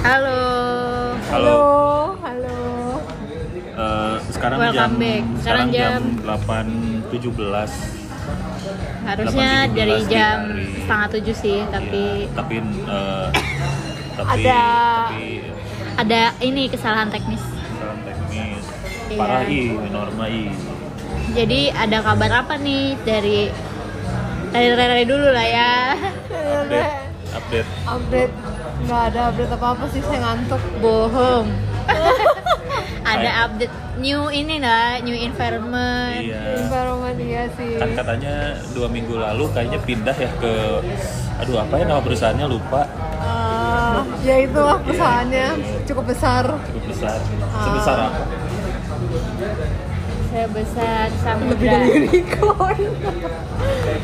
Halo. Halo. Halo. Eh, sekarang Welcome jam back. sekarang jam jam- 8.17. Harusnya 8.17 dari jam hari- setengah tujuh sih, tapi Iya, tapi eh, tapi Ada- tapi ada ini kesalahan teknis. kesalahan teknis Iya. parah i norma i. Jadi ada kabar apa nih dari dari Rere dulu lah ya. Update update Update nggak ada update apa apa sih saya ngantuk. Bohong. ada update new ini lah, new environment. iya. Environment iya sih. Kan katanya dua minggu lalu kayaknya pindah ya ke aduh apa ya nama perusahaannya lupa Ah, ya itu lah perusahaannya cukup besar. cukup besar Ah. sebesar apa Sebesar samudra. Lebih dari unicorn.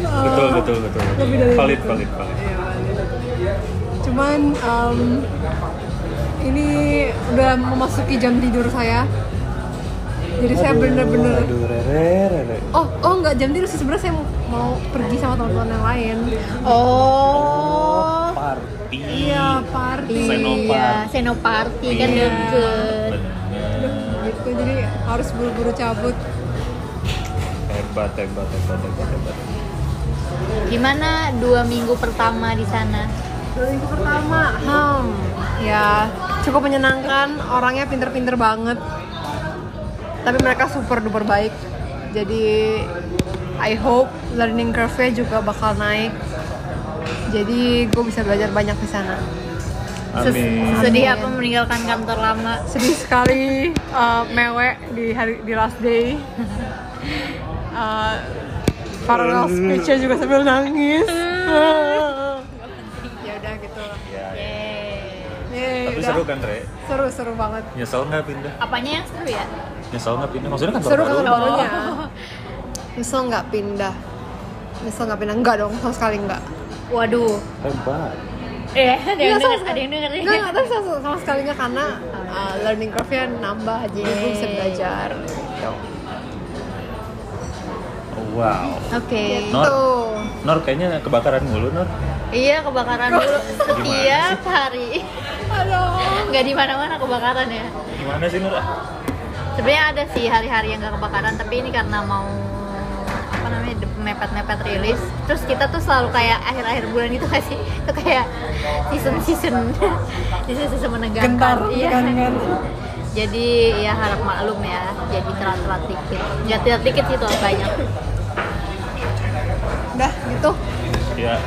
betul betul betul Lebih dari valid itu. valid valid Cuman em, ini udah memasuki jam tidur saya. Jadi saya bener-bener Oh, oh nggak jam tidur sih sebenarnya saya mau pergi sama teman-teman yang lain. Oh. party Iya, party. Senopati. Iya, Senoparty kan Iya. deket. Gitu, jadi harus buru-buru cabut. hebat hebat hebat hebat hebat Gimana dua minggu pertama di sana? Dua minggu pertama, hmm, ya cukup menyenangkan. Orangnya pinter-pinter banget. Tapi mereka super duper baik. Jadi I hope learning curve-nya juga bakal naik. Jadi gue bisa belajar banyak di sana. Amin Sedih apa meninggalkan kantor lama? Sedih sekali uh, mewek di hari di last day. Uh, farewell speech-nya juga sambil nangis. ya Yeay. Yeay, tapi udah. seru kan re Seru seru banget. nyesel nggak pindah Apanya yang seru ya? nyesel nggak pindah maksudnya kantor Seru baru kantor Oh. barunya. Nyesel nggak pindah. Nyesel nggak pindah enggak dong sama sekali enggak. Waduh. hebat Eh, ada yang Nggak, denger, sama- ada yang denger. Enggak, enggak, tapi sama, sama sekali enggak karena uh, learning curve-nya nambah jadi gue bisa belajar. Gitu. oh, wow Oke. Nor. Tuh. Nor kayaknya kebakaran mulu Nor Iya, kebakaran dulu setiap hari. Aduh. Nggak di mana-mana kebakaran ya. gimana sih Nor Sebenarnya ada sih hari-hari yang nggak kebakaran, tapi ini karena mau apa namanya mepet-mepet rilis. Terus kita tuh selalu kayak akhir-akhir bulan itu kasih itu kayak season-season season-season menegangkan. Gentar, Iya. Jadi ya harap maklum ya. Jadi telat-telat dikit. Nggak telat dikit sih telat banyak. Udah gitu. ya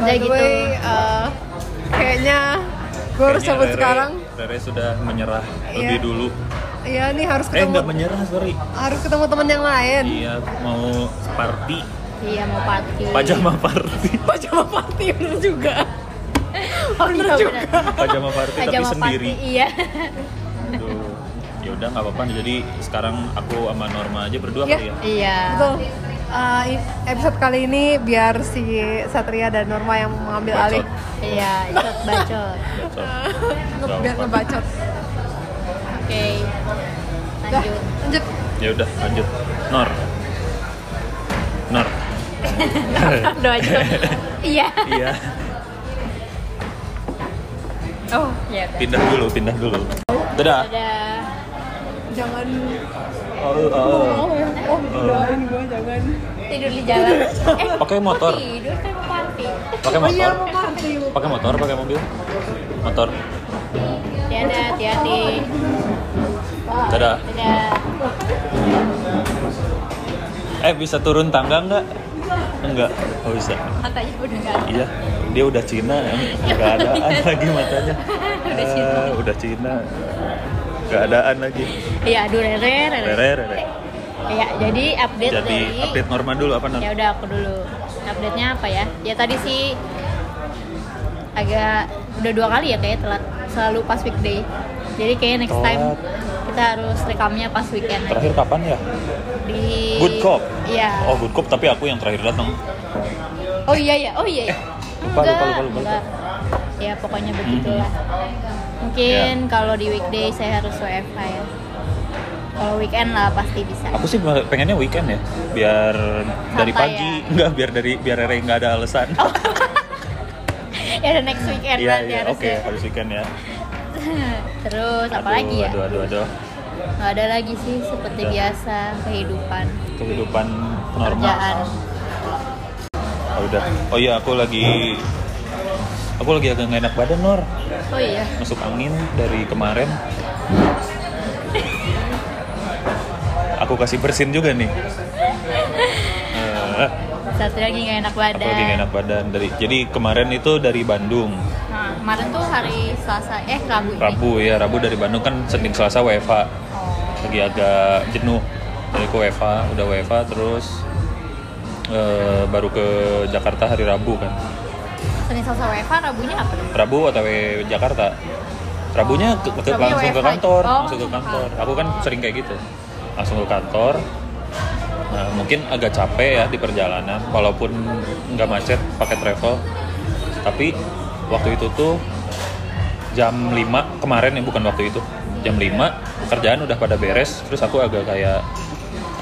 Udah gitu. way, uh, kayaknya gue harus cabut Rere- sekarang. Rere sudah menyerah Iya. lebih dulu Iya nih harus eh ketemu nggak menyerah sorry harus ketemu teman yang lain. iya mau party Iya mau party. pajama party Pajama party bener juga. Oh, Bener iya, juga. bener. pajama party tapi Pajama sendiri party, iya. Aduh. ya udah nggak apa-apa jadi sekarang aku sama Norma aja berdua Iya. kali ya Iya. Betul. Uh, episode kali ini biar si Satria dan Norma yang mengambil Bacot. alih. Iya, ikut bacot. Bacot. Nge- biar ngebacot. Oke. Lanjut. lanjut. ya udah lanjut Nor Nor Doa aja. Iya. iya Oh, Ya udah. pindah dulu pindah dulu dadah Dadah. jangan oh, oh, oh. oh, oh, doain gue jangan. Tidur di jalan. Eh, pakai motor tidur kan mau party. pakai Oh iya, motor mau party. pakai motor pakai mobil motor Tiada, hati-hati. dadah Dadah. eh bisa turun tangga nggak enggak oh bisa Matanya udah nggak ada. iya dia udah Cina nggak adaan lagi matanya Udah Cina. Ah, udah Cina nggak adaan lagi Iya, aduh rere, rere. Rere, rere. Iya, jadi update jadi dari update Norma dulu apa Nor? Ya udah aku dulu. Update-nya apa ya? Ya tadi sih agak udah dua kali ya kayak telat selalu pas weekday. Jadi kayak next time Telat. kita harus rekamnya pas weekend aja. terakhir kapan ya di Good Cop Iya. oh Good Cop tapi aku yang terakhir datang Oh iya ya, oh iya. ya. lupa, lupa, lupa, lupa, enggak. Ya pokoknya begitulah. Hmm. Mungkin Ya. kalau di weekday saya harus WFH ya. Kalau weekend lah pasti bisa. aku sih pengennya weekend ya biar dari Santai pagi ya. enggak biar dari biar Rere nggak ada alasan ya ada next weekend nanti iya, oke, harusnya harus weekend ya. terus apa Aduh, lagi ya Aduh, aduh, aduh. nggak ada lagi sih seperti Udah. biasa kehidupan Kehidupan normal. kerjaan Oh, udah. Oh iya, aku lagi aku lagi agak nggak enak badan, Nor. oh iya. Masuk angin dari kemarin. Aku kasih bersin juga nih. Eh, satu lagi nggak enak aku badan lagi nggak enak badan. Dari jadi kemarin itu dari Bandung. Nah, kemarin tuh hari Selasa eh Rabu ini. Rabu ya Rabu dari Bandung. Kan Senin Selasa WFA oh. lagi agak jenuh. Dari ke WFA udah WFA terus eh, baru ke Jakarta hari Rabu kan Senin Selasa WFH Rabunya apa? Rabu OTW Jakarta? Rabunya ke, ke- Rabunya langsung ke kantor Oh, langsung ke kantor. aku kan sering kayak gitu. Langsung ke kantor. Nah mungkin agak capek ya di perjalanan walaupun nggak macet pakai travel. Tapi waktu itu tuh jam 5 kemarin ya bukan waktu itu. Jam 5 kerjaan udah pada beres. Terus aku agak kayak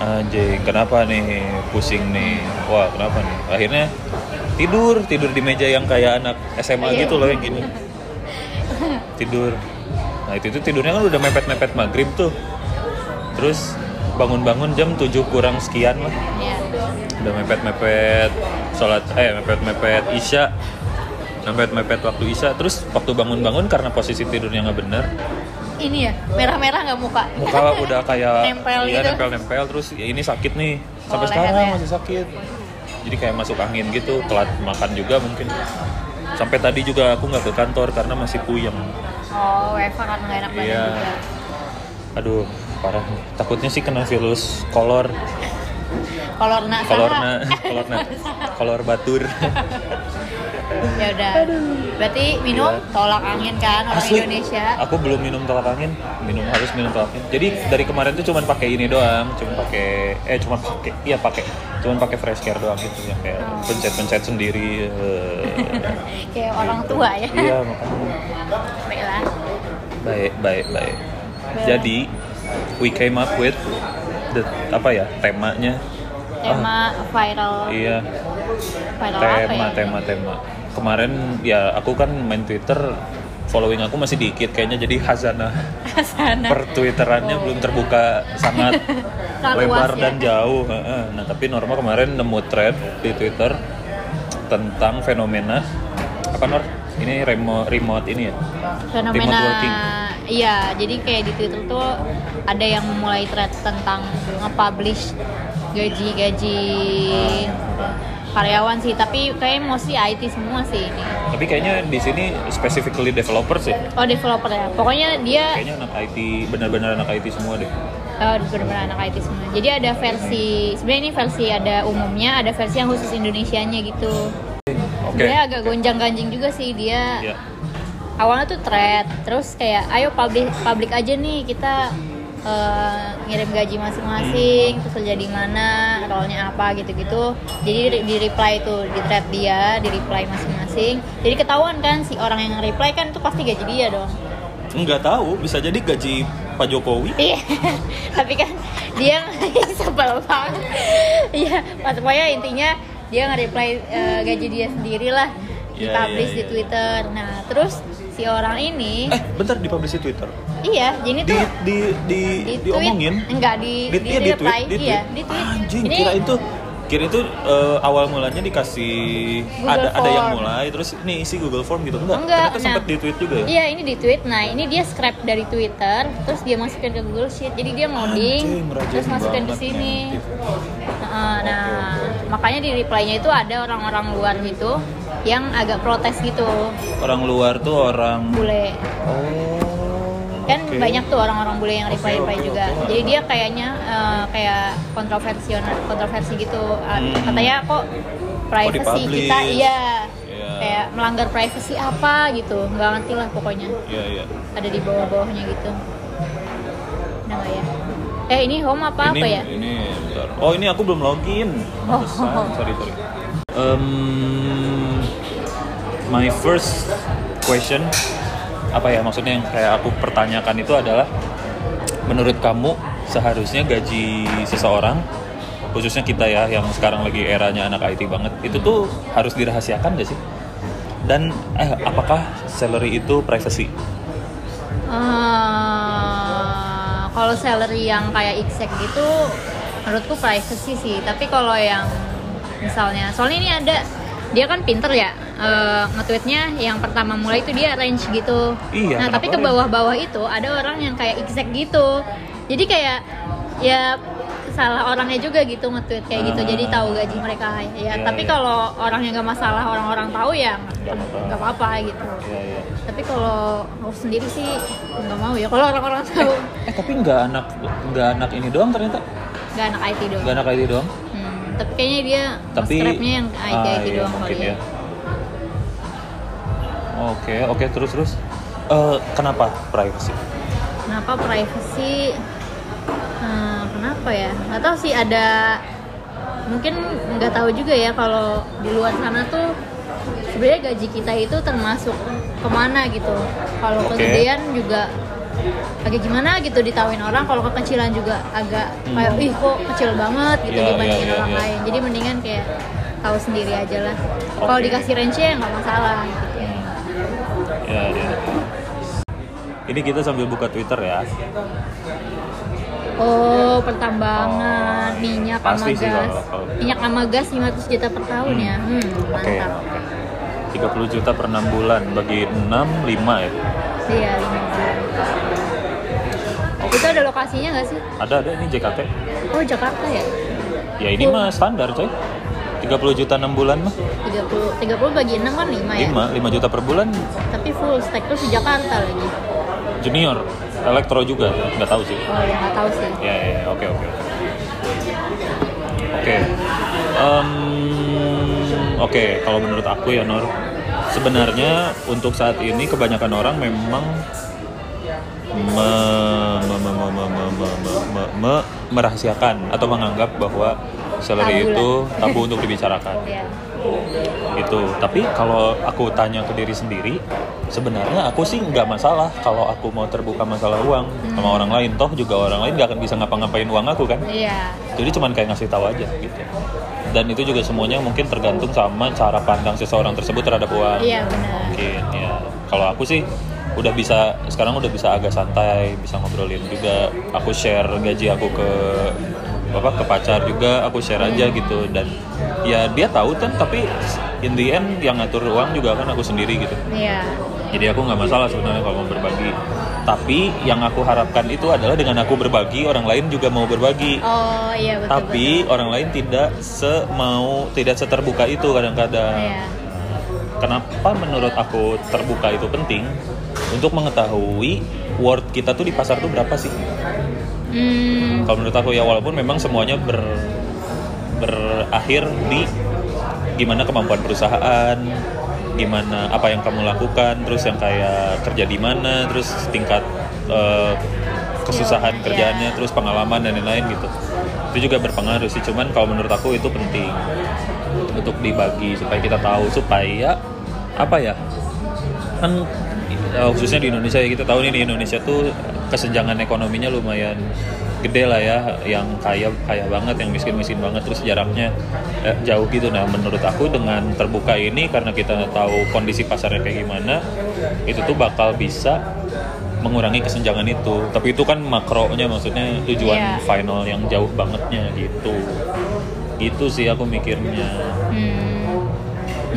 anjing kenapa nih? Pusing nih. Wah kenapa nih? Akhirnya tidur tidur di meja yang kayak anak SMA Iya. gitu loh yang gini tidur nah itu itu tidurnya kan udah mepet-mepet maghrib tuh terus bangun-bangun jam 7 kurang sekian lah Ya. udah mepet-mepet sholat eh mepet-mepet isya mepet-mepet waktu isya terus waktu bangun-bangun karena posisi tidurnya nggak bener Ini ya, merah-merah nggak muka? muka udah kayak Nempel iya, gitu. nempel-nempel terus ya ini sakit nih sampai Oh, sekarang lehernya. masih sakit jadi kayak masuk angin gitu telat makan juga mungkin sampai tadi juga aku nggak ke kantor karena masih puyeng Oh, WFH karena nggak enak badan Iya. juga. aduh parah nih takutnya sih kena virus kolor Kolor nak kolorna kolorna kolor batur Ya udah. Berarti minum Iya. tolak angin kan orang Asli, Indonesia. aku belum minum tolak angin minum harus minum tolak angin jadi dari kemarin tuh cuman pakai ini doang cuman pakai eh cuman pakai iya pakai cuman pakai fresh care doang gitu yang kayak Oh. pencet-pencet sendiri eh. Kayak orang tua ya. iya makanya Baiklah. baik baik baik jadi we came up with the apa ya temanya Tema viral. iya Viral apa tema ya? tema tema kemarin ya aku kan main Twitter following aku masih dikit kayaknya jadi hazana. Sana. per twitterannya belum terbuka sangat. Lebar ya. dan jauh nah tapi Norma kemarin nemu thread di Twitter tentang fenomena apa Nor? Ini remote remote ini ya? Fenomena Remote working. iya jadi kayak di Twitter tuh ada yang memulai thread tentang nge-publish gaji-gaji karyawan sih tapi kayak mostly IT semua sih ini. Tapi kayaknya di sini specifically developer sih oh developer ya. Pokoknya dia kayaknya anak IT benar-benar anak IT semua deh. Oh, benar-benar anak IT semua. Jadi ada versi sebenarnya ini versi ada umumnya ada versi yang khusus Indonesianya gitu. Oke. Sebenarnya agak gonjang-ganjing juga sih dia ya awalnya tuh thread terus kayak ayo publik publik aja nih kita eh, ngirim gaji masing-masing terus kerja di mana role-nya apa gitu-gitu. Jadi di- reply tuh di thread dia di reply masing-masing. Jadi ketahuan kan si orang yang reply kan itu pasti gaji dia dong. Nggak tahu bisa jadi gaji Pak Jokowi. Iya tapi kan dia sebel banget. Iya pokoknya intinya dia nge-reply eh, gaji dia sendiri lah di Iya, publish iya, di iya. Twitter nah terus si orang ini eh bentar dipublish di Twitter Iya, jadi di tuh di di, di tweet, diomongin enggak di di, di, iya, di tweet, di tweet. iya, di tweet. Anjing, Ini kira itu kira itu eh, awal mulanya dikasih Google ada ada yang Form. mulai terus ini isi Google Form gitu enggak? Enggak, Ternyata nah. sempat di tweet juga ya. Iya, ini di tweet. Nah, ini dia scrap dari Twitter, terus dia masukin ke Google Sheet. Jadi dia rajin terus masukin ke banget sini. Nah, nah, makanya di reply-nya itu ada orang-orang luar gitu yang agak protes gitu. Orang luar tuh orang Bule. Oh. Kan banyak tuh orang-orang bule yang reply reply juga. Jadi dia kayaknya eh, kayak kontroversi kontroversi gitu. Hmm. Katanya kok privacy dipublish? kita iya Iya. kayak melanggar privacy apa gitu. Nggak ngerti lah pokoknya. Iya, iya. Ada di bawah-bawahnya gitu. Nggak ya? Eh ini home apa ini, apa ya? Ini bentar. Oh, ini aku belum login. Oh. Pantesan. Sorry, sorry. Um, my first question apa ya maksudnya yang kayak aku pertanyakan itu adalah menurut kamu seharusnya gaji seseorang khususnya kita ya yang sekarang lagi eranya anak IT banget itu tuh harus dirahasiakan gak sih? dan eh, apakah salary itu privacy Eh, kalau salary yang kayak exec gitu menurutku privacy sih tapi kalau yang misalnya soalnya ini ada dia kan pinter ya eh, nge-tweetnya. Yang pertama mulai itu dia range gitu. Iya, nah tapi ke bawah-bawah itu ada orang yang kayak exec gitu. Jadi kayak ya salah orangnya juga gitu nge-tweet kayak gitu. Jadi Ah. tahu gaji mereka ya. Iya, tapi iya. kalau orangnya nggak masalah orang-orang tahu ya Nggak apa-apa. gitu. Ya, ya. tapi kalau aku sendiri sih nggak mau ya. Kalau orang-orang tahu. eh tapi nggak anak nggak anak ini doang ternyata? Nggak anak IT doang. Nggak anak ID doang tapi kayaknya dia tapi strapnya yang ah, IT iya, doang kali ya. oke oke terus terus Eh, kenapa privacy Kenapa privacy? Hmm, kenapa ya? Nggak tahu sih ada mungkin nggak tahu juga ya kalau di luar sana tuh sebenarnya gaji kita itu termasuk ke mana gitu. Kalau Oke. kegedean juga agak gimana gitu ditawain orang. Kalau kekecilan juga agak Hmm. kayak ih kok kecil banget gitu Iya, dibandingin iya, iya, orang iya. lain. Jadi mendingan kayak tahu sendiri aja lah. Kalau Oke. dikasih range ya nggak masalah gitu. ya ya ini kita sambil buka Twitter ya Oh, pertambangan minyak sama sih gas. kalau- kalau- Minyak sama gas 500 juta per tahun ya. Hmm, Oke. mantap. 30 juta per 6 bulan bagi 6 5 ya Iya, 5 bulan. Oke. Itu ada lokasinya nggak sih? ada ada ini JKT Oh, Jakarta ya? ya ini mah standar coy 30 juta 6 bulan mah 30 30 bagi 6 kan 5 ya. 5 5 juta per bulan Tapi full stack terus di Jakarta lagi. junior elektro juga nggak tahu sih Oh, ya nggak tahu sih. Ya, ya, ya. oke, oke. Oke. Oke, kalau menurut aku ya Nor, sebenarnya untuk saat ini kebanyakan orang memang me, me, me, me, me, me, me, me- me- me- merahasiakan atau menganggap bahwa salary Tabu itu tabu untuk dibicarakan. Iya. itu tapi kalau aku tanya ke diri sendiri sebenarnya aku sih nggak masalah kalau aku mau terbuka masalah uang sama orang lain. Toh juga orang lain nggak akan bisa ngapa-ngapain uang aku kan? Iya. jadi cuman kayak ngasih tahu aja gitu. Dan itu juga semuanya mungkin tergantung sama cara pandang seseorang tersebut terhadap uang. Iya, benar. mungkin ya kalau aku sih udah bisa sekarang udah bisa agak santai bisa ngobrolin juga. Aku share gaji aku ke apa ke pacar juga aku share aja gitu. Dan ya dia tahu kan tapi in the end yang ngatur uang juga kan aku sendiri gitu. Iya. jadi aku nggak masalah sebenarnya kalau mau berbagi. Tapi yang aku harapkan itu adalah dengan aku berbagi orang lain juga mau berbagi. Oh, iya betul. tapi orang lain tidak semau tidak seterbuka itu kadang-kadang. Iya. kenapa menurut aku terbuka itu penting untuk mengetahui worth kita tuh di pasar tuh berapa sih? Hmm, kalau menurut aku ya walaupun memang semuanya ber berakhir di gimana kemampuan perusahaan gimana apa yang kamu lakukan terus yang kayak kerja di mana terus tingkat eh, kesusahan Skillnya, kerjaannya ya. terus pengalaman dan lain-lain gitu. Itu juga berpengaruh sih cuman kalau menurut aku itu penting untuk dibagi supaya kita tahu supaya apa ya kan eh, khususnya di Indonesia ya kita tahu nih di Indonesia tuh kesenjangan ekonominya lumayan gede lah ya yang kaya kaya banget yang miskin miskin banget terus jaraknya eh, jauh gitu nah menurut aku dengan terbuka ini karena kita tahu kondisi pasarnya kayak gimana itu tuh bakal bisa mengurangi kesenjangan itu tapi itu kan makronya maksudnya tujuan Iya. final yang jauh bangetnya gitu itu sih aku mikirnya Hmm.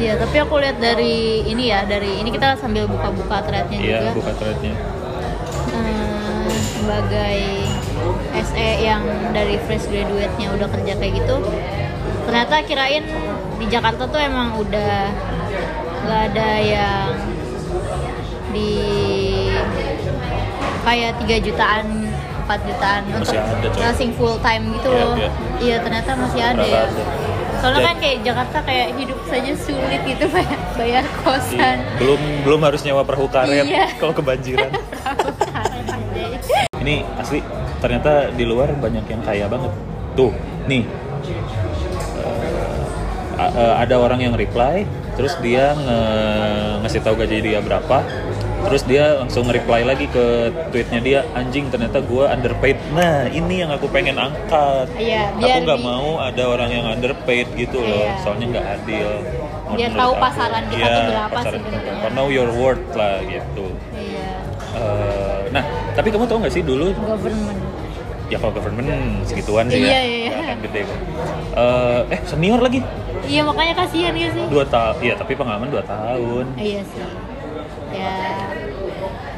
Iya, tapi aku lihat dari ini ya, dari ini kita sambil buka-buka threadnya iya juga. buka threadnya Hmm, sebagai SE yang dari fresh graduate-nya udah kerja kayak gitu, ternyata kirain di Jakarta tuh emang udah nggak ada yang di kayak 3 jutaan 4 jutaan Masih untuk ada, nursing full time gitu Iya, loh iya. iya ternyata masih ada ya ada. Soalnya Jadi- kan kayak Jakarta kayak hidup saja sulit gitu bayar, bayar kosan. Iya. belum belum harus nyewa perahu karet Iya. kalau kebanjiran. Ini asli ternyata di luar banyak yang kaya banget. Tuh nih. A- eh, ada orang yang reply terus dia nge- ngasih tahu gaji dia berapa terus dia langsung reply lagi ke tweetnya dia anjing ternyata gue underpaid. Nah ini yang aku pengen angkat. Iya, aku nggak di- mau ada orang yang underpaid gitu loh Iya. soalnya nggak adil. Menurut tahu pasaran kita Iya, tuh berapa sebenarnya. know your worth lah gitu. Iya. Eh, nah tapi kamu tahu nggak sih dulu? Government. Ya kalau government segituan sih Iya, ya iya, akan gede kok. Eh, eh senior lagi? Iya makanya kasihan gak sih. Dua tahun iya tapi pengalaman dua tahun. Iya sih. Ya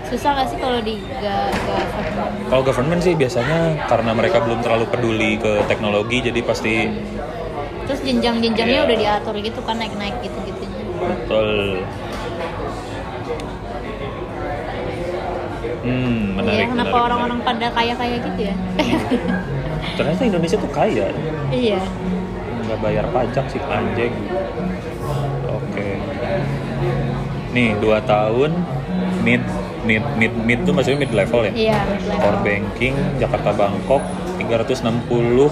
susah gak sih kalau di government Kalau government sih biasanya karena mereka belum terlalu peduli ke teknologi jadi pasti terus jenjang-jenjangnya Iya. udah diatur gitu kan naik-naik gitu-gitunya betul. Hmm, menarik. Iya, kenapa orang-orang pada kaya-kaya gitu ya? Ternyata Indonesia tuh kaya, iya. nggak bayar pajak sih anjing. Oke. Nih dua tahun mid mid mid mid tuh maksudnya mid level ya? Iya, mid-level. Core banking Jakarta Bangkok 360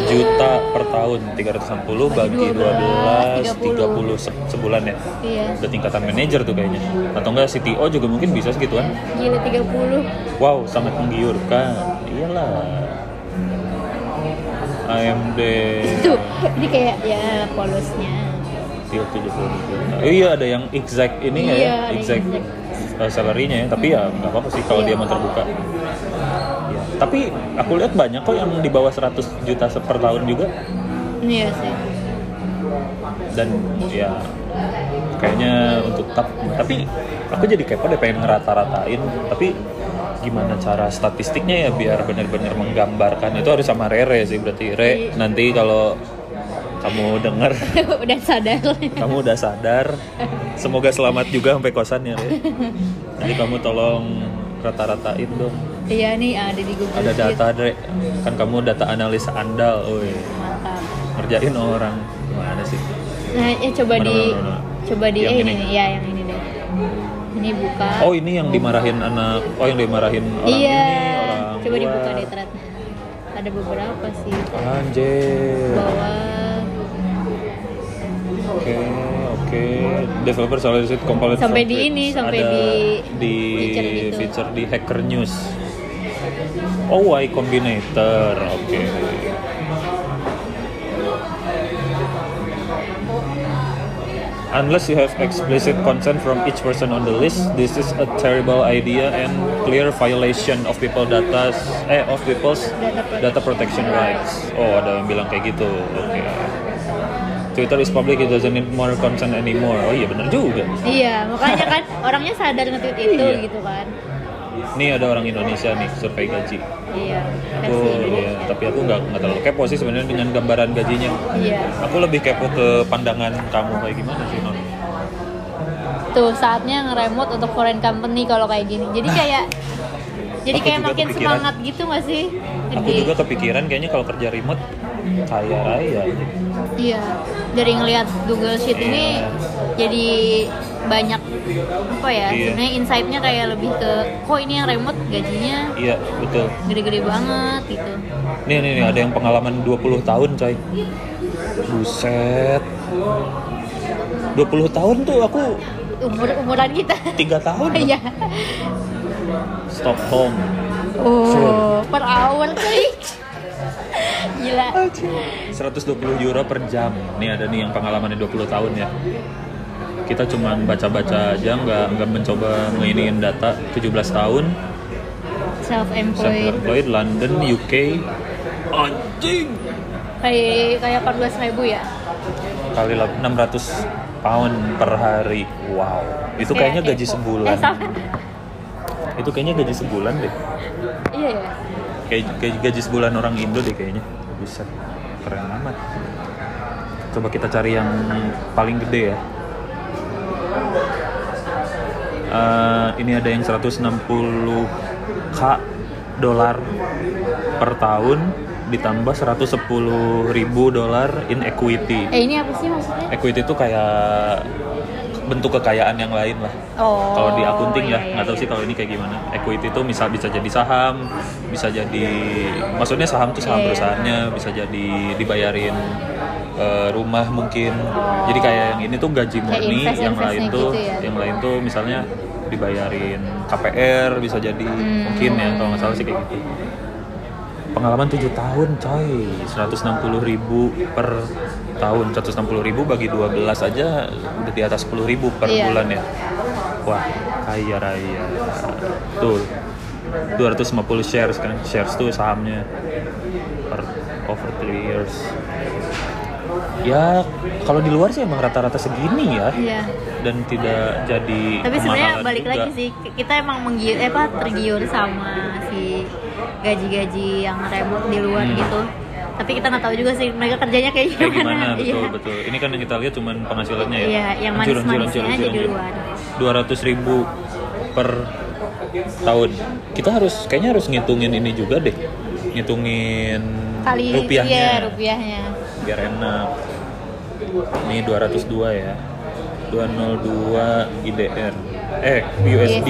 juta per tahun 360 bagi 12 30 se- sebulan ya Iya. udah tingkatan manajer tuh kayaknya atau enggak CTO juga mungkin bisa segituan Gila 30. wow sangat menggiurkan iyalah AMD Itu, ini kayak ya polosnya. 370 juta oh, iya ada yang exact ini Iya, ya ada yang exact exact. Uh, salary-nya ya. Tapi ya nggak apa-apa sih kalau Iya, dia mau terbuka. Iya. tapi aku lihat banyak kok yang di bawah 100 juta per tahun juga. Iya sih. dan ya kayaknya untuk tap tapi aku jadi kepo deh pengen ngerata-ratain. Tapi gimana cara statistiknya ya biar benar-benar menggambarkan. Itu harus sama Rere sih berarti. Re Iya. nanti kalau kamu dengar Udah sadar. kamu udah sadar semoga selamat juga sampai kosannya Re nanti kamu tolong rata-ratain dong Iya nih ada di Google ada data Re kan kamu data analis andal Woi, Mantap. ngerjain orang gimana sih Nah, ya coba Mana, di mana, mana? coba di Yang eh, ini? ini ya yang ini deh. Ini buka. Oh ini yang dimarahin anak, oh yang dimarahin orang iya. ini orang coba luar. dibuka deh ternyata. Ada beberapa sih. Anjir. Bawah Oke oke. Developer solicit component Sampai di ini, sampai Ada di- di feature gitu. feature di Hacker News. Oh Y Combinator, oke. Unless you have explicit consent from each person on the list, this is a terrible idea and clear violation of people data eh of people's Data data protection rights. Oh, ada yang bilang kayak gitu. Oke. Twitter is public, it doesn't need more consent anymore. Oh iya benar juga. Iya, makanya kan orangnya sadar nge-tweet itu Iya. gitu kan. Nih ada orang Indonesia nih survei gaji. Iya, Aku ya, Indonesia. tapi aku nggak nggak terlalu kepo sih sebenarnya dengan gambaran gajinya. Iya. Aku lebih kepo ke pandangan kamu kayak gimana sih non? Tuh saatnya nge-remote untuk foreign company kalau kayak gini. Jadi kayak jadi Aku kayak makin kepikiran. semangat gitu gak sih? Aku Jadi- juga kepikiran kayaknya kalau kerja remote kaya raya. Iya, dari ngelihat Google Sheet ini jadi banyak apa ya? Iya. Sebenarnya insight-nya kayak lebih ke kok ini yang remote gajinya Iya betul. gede-gede banget gitu. Nih nih nih ada yang pengalaman 20 tahun coy. Buset. 20 tahun tuh aku Umur umuran kita. tiga tahun. Iya. Stockholm. Oh, per hour cuy. Gila. 120 euro per jam. Nih ada nih yang pengalamannya 20 tahun ya. Kita cuma baca-baca aja, nggak nggak mencoba ngeiniin data 17 tahun. Self-employed. Self-employed, London, UK. Anjing. Kayak kayak 14 ribu ya. Kali lah 600 pound per hari. Wow. Itu kayaknya gaji Eh, sebulan. sama. Itu kayaknya gaji sebulan deh. Iya ya. Kayak kayak gaji sebulan orang Indo deh kayaknya. Bisa. Keren amat. Coba kita cari yang paling gede ya. Eh, ini ada yang 160k dolar per tahun ditambah 110 ribu dolar in equity. Eh ini apa sih maksudnya? Equity itu kayak bentuk kekayaan yang lain lah. Oh. Kalau di akunting ya, iya, nggak tahu iya. sih kalau ini kayak gimana. Equity itu misal bisa jadi saham, bisa jadi, maksudnya saham tuh saham Iya, iya. perusahaannya, bisa jadi dibayarin eh, rumah mungkin. Jadi kayak yang ini tuh gaji murni, invest- yang lain tuh, gitu ya. yang lain tuh misalnya dibayarin KPR bisa jadi mungkin ya kalau nggak salah sih kayak gitu pengalaman 7 tahun coy. 160.000 ribu per tahun. 160.000 ribu bagi 12 aja udah di atas 10.000 ribu per Iya. bulan ya. Wah kaya raya. Tuh 250 shares kan. Shares tuh sahamnya. Per over 3 years. Ya kalau di luar sih emang rata-rata segini ya. Iya. dan tidak jadi Tapi sebenarnya balik juga. lagi sih kita emang menggiur eh, apa tergiur sama si gaji-gaji yang remote di luar Hmm. gitu. Tapi kita nggak tahu juga sih mereka kerjanya kayak kayak gimana. gimana betul Iya. betul ini kan yang kita lihat cuman penghasilannya ya Iya, yang manis-manisnya aja di luar. 200 ribu per tahun kita harus kayaknya harus ngitungin ini juga deh ngitungin Kali rupiahnya iya rupiahnya. biar enak ini 202 ya 202 IDR eh USD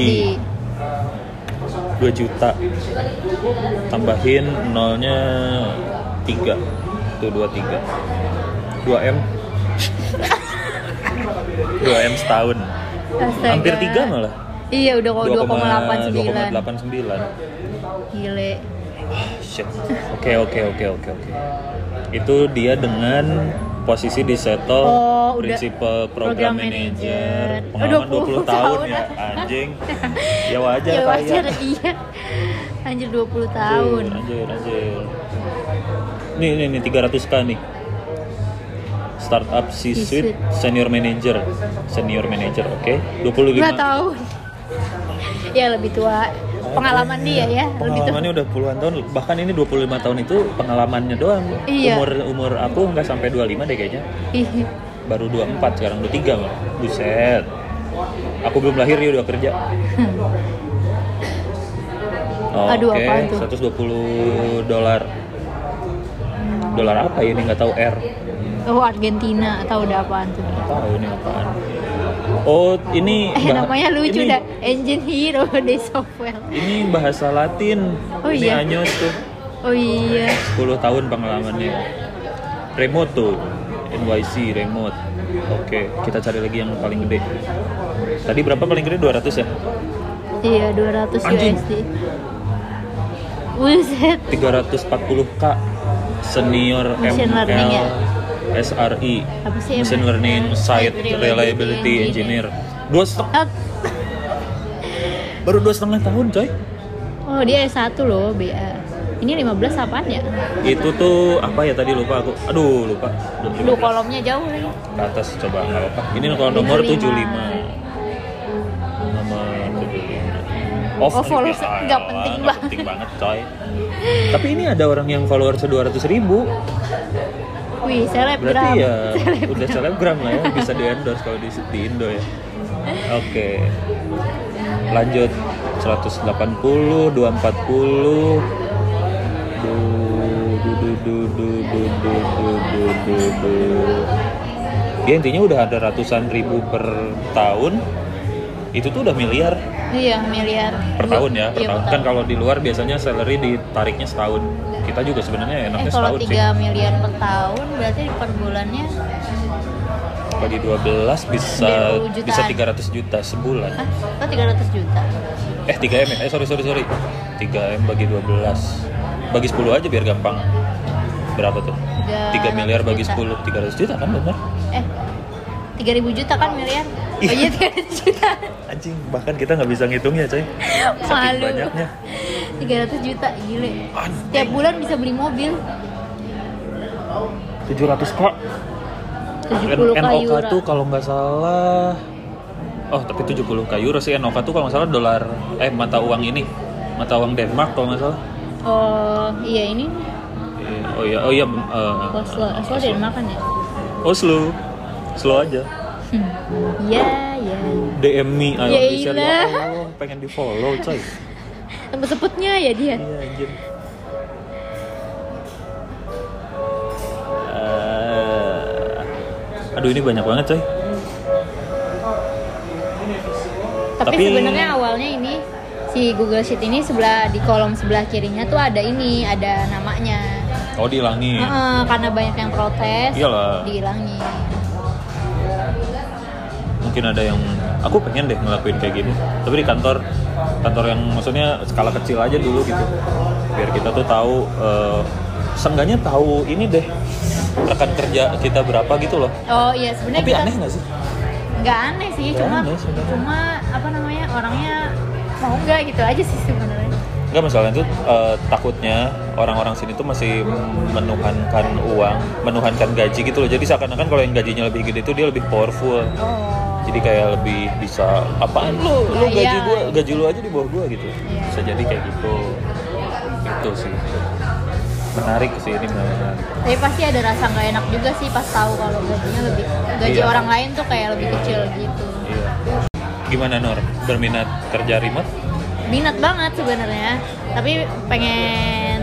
2 juta tambahin nolnya 3 tuh 23 2 M 2 M setahun Astaga. hampir 3 malah Iya udah kok 2,89. 2,89 Gile. Shit. Oke oke oke oke oke. Itu dia dengan posisi di Seto Oh, udah. Principal Program, Program Manager. Pengalaman Oh, 20 tahun 20 tahun. ya anjing. ya wajar Ya kaya. wajar iya. Anjir 20 tahun. Anjir, anjir. Nih nih nih 300k nih. Startup C-suite C-suite. senior manager. Senior manager, oke. 25 2 tahun. ya lebih tua. Pengalaman dia ya, pengalamannya udah puluhan tahun bahkan ini 25 tahun itu pengalamannya doang Iya. umur umur aku nggak sampai 25 deh kayaknya Ih, baru 24 sekarang 23 malah buset aku belum lahir dia udah kerja Oke, Aduh, apaan tuh? 120 dolar. Dolar apa ya ini nggak tahu R. Oh Argentina atau udah apaan tuh? Nggak tahu ini apaan. Oh, ini Eh bah- namanya lucu ini- dah. Engine Hero di software. Ini bahasa Latin. Oh, ini iya. Anyos tuh. Oh iya. 10 tahun pengalamannya. Remote tuh. NYC remote. Oke, kita cari lagi yang paling gede. Tadi berapa paling gede? 200 ya? Iya 200 Anjing. USD. Buset. 340k senior Machine ML learning ya? SRI Machine? Learning Site Reliability Engineer. Dua setengah Ah, baru dua setengah tahun coy Oh dia S1 loh BA. Ini 15 apaan ya? itu tuh apa ya tadi lupa aku aduh lupa Duh kolomnya jauh lagi. ke atas coba nggak apa ini kalau nomor 75 75. nomor 75 Oh, followers ya, nggak penting banget. penting banget coy tapi ini ada orang yang followers 200 ribu Wih selebgram. berarti ya Selebgram. udah selebgram lah ya bisa di endorse kalau di, di Indo ya oke lanjut 180 240 du du du du du du du du du du du ya intinya udah ada ratusan ribu per tahun itu tuh udah miliar Iya miliar. per tahun ya per Iya, tahun. kan kalau di luar biasanya salary ditariknya setahun. Kita juga sebenarnya Eh enaknya kalau setahun sih. 3 miliar per tahun berarti per bulannya? Bagi 12 bisa 20 jutaan. bisa 300 juta sebulan? Oh 300 juta. eh 3 m ya? Eh sorry sorry sorry. 3 m bagi 12 bagi 10 aja biar gampang. Berapa tuh? 3 miliar bagi juta. 10 300 juta kan bener? Eh 3000 juta kan miliar? Oh Iya. iya 300 juta. anjing bahkan kita nggak bisa ngitungnya coy saking Malu. banyaknya 300 juta gile. Tiap bulan bisa beli mobil. 700 kok 70 NOK tuh kalau nggak salah oh tapi 70 k euro sih NOK tuh kalau nggak salah dolar eh mata uang ini mata uang Denmark kalau nggak salah Oh iya ini Eh, oh iya oh iya eh, Oslo. Oslo dari makan ya? Oslo slow aja Hmm. Iya iya. DM me ayo Ya share ya ilah. Allah pengen di follow coy Tempat sebutnya ya dia. iya anjir Eh, aduh ini banyak banget coy Tapi, Tapi- sebenarnya awalnya ini si Google Sheet ini sebelah di kolom sebelah kirinya tuh ada ini, ada namanya. oh dihilangin Heeh, karena banyak yang protes, Iyalah. dihilangin. Mungkin ada yang aku pengen deh ngelakuin kayak gini. Tapi di kantor kantor yang maksudnya skala kecil aja dulu gitu. Biar kita tuh tahu eh, seenggaknya tahu ini deh rekan kerja kita berapa gitu loh. Oh iya sebenarnya tapi kita aneh nggak sih? Nggak aneh sih Nggak cuma aneh cuma apa namanya orangnya mau nggak gitu aja sih sebenarnya. Enggak masalahnya tuh eh, takutnya orang-orang sini tuh masih menuhankan uang, menuhankan gaji gitu loh. Jadi seakan-akan kalau yang gajinya lebih gede itu dia lebih powerful. oh Jadi kayak lebih bisa apaan lu, lu Ya, gaji iya. gua, gaji lu aja di bawah gua gitu. Iya. Bisa jadi kayak gitu. Itu sih. Menarik sih ini menarik. tapi pasti ada rasa nggak enak juga sih pas tahu kalau gajinya lebih gaji Iya. orang lain tuh kayak lebih kecil gitu Iya. Gimana Nor? Berminat kerja remote? minat banget sebenarnya tapi pengen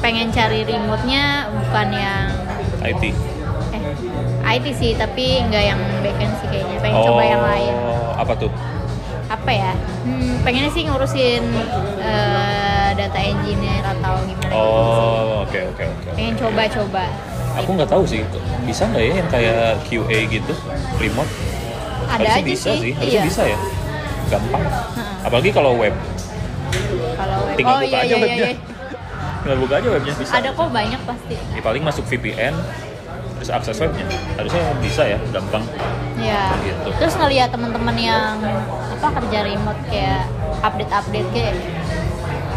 pengen cari remote-nya bukan yang IT. IT sih tapi nggak yang backend sih kayaknya pengen coba yang lain Oh, Apa tuh? apa ya hmm, pengennya sih ngurusin eh, data engineer atau gimana gitu. Oh, oke oke oke. pengen coba-coba Aku nggak tahu sih, bisa nggak ya yang kayak QA gitu, remote? ada harusnya aja bisa sih, sih, harusnya iya. bisa ya. Gampang. Heeh. Apalagi kalau web, kalau web tinggal oh buka iya aja iya iya, webnya. iya. Tinggal buka aja webnya bisa. ada kok banyak pasti Ya, paling masuk VPN, terus akses webnya. Harusnya bisa ya, gampang. ya Gitu. terus ngeliat teman-teman yang apa kerja remote kayak update-update kayak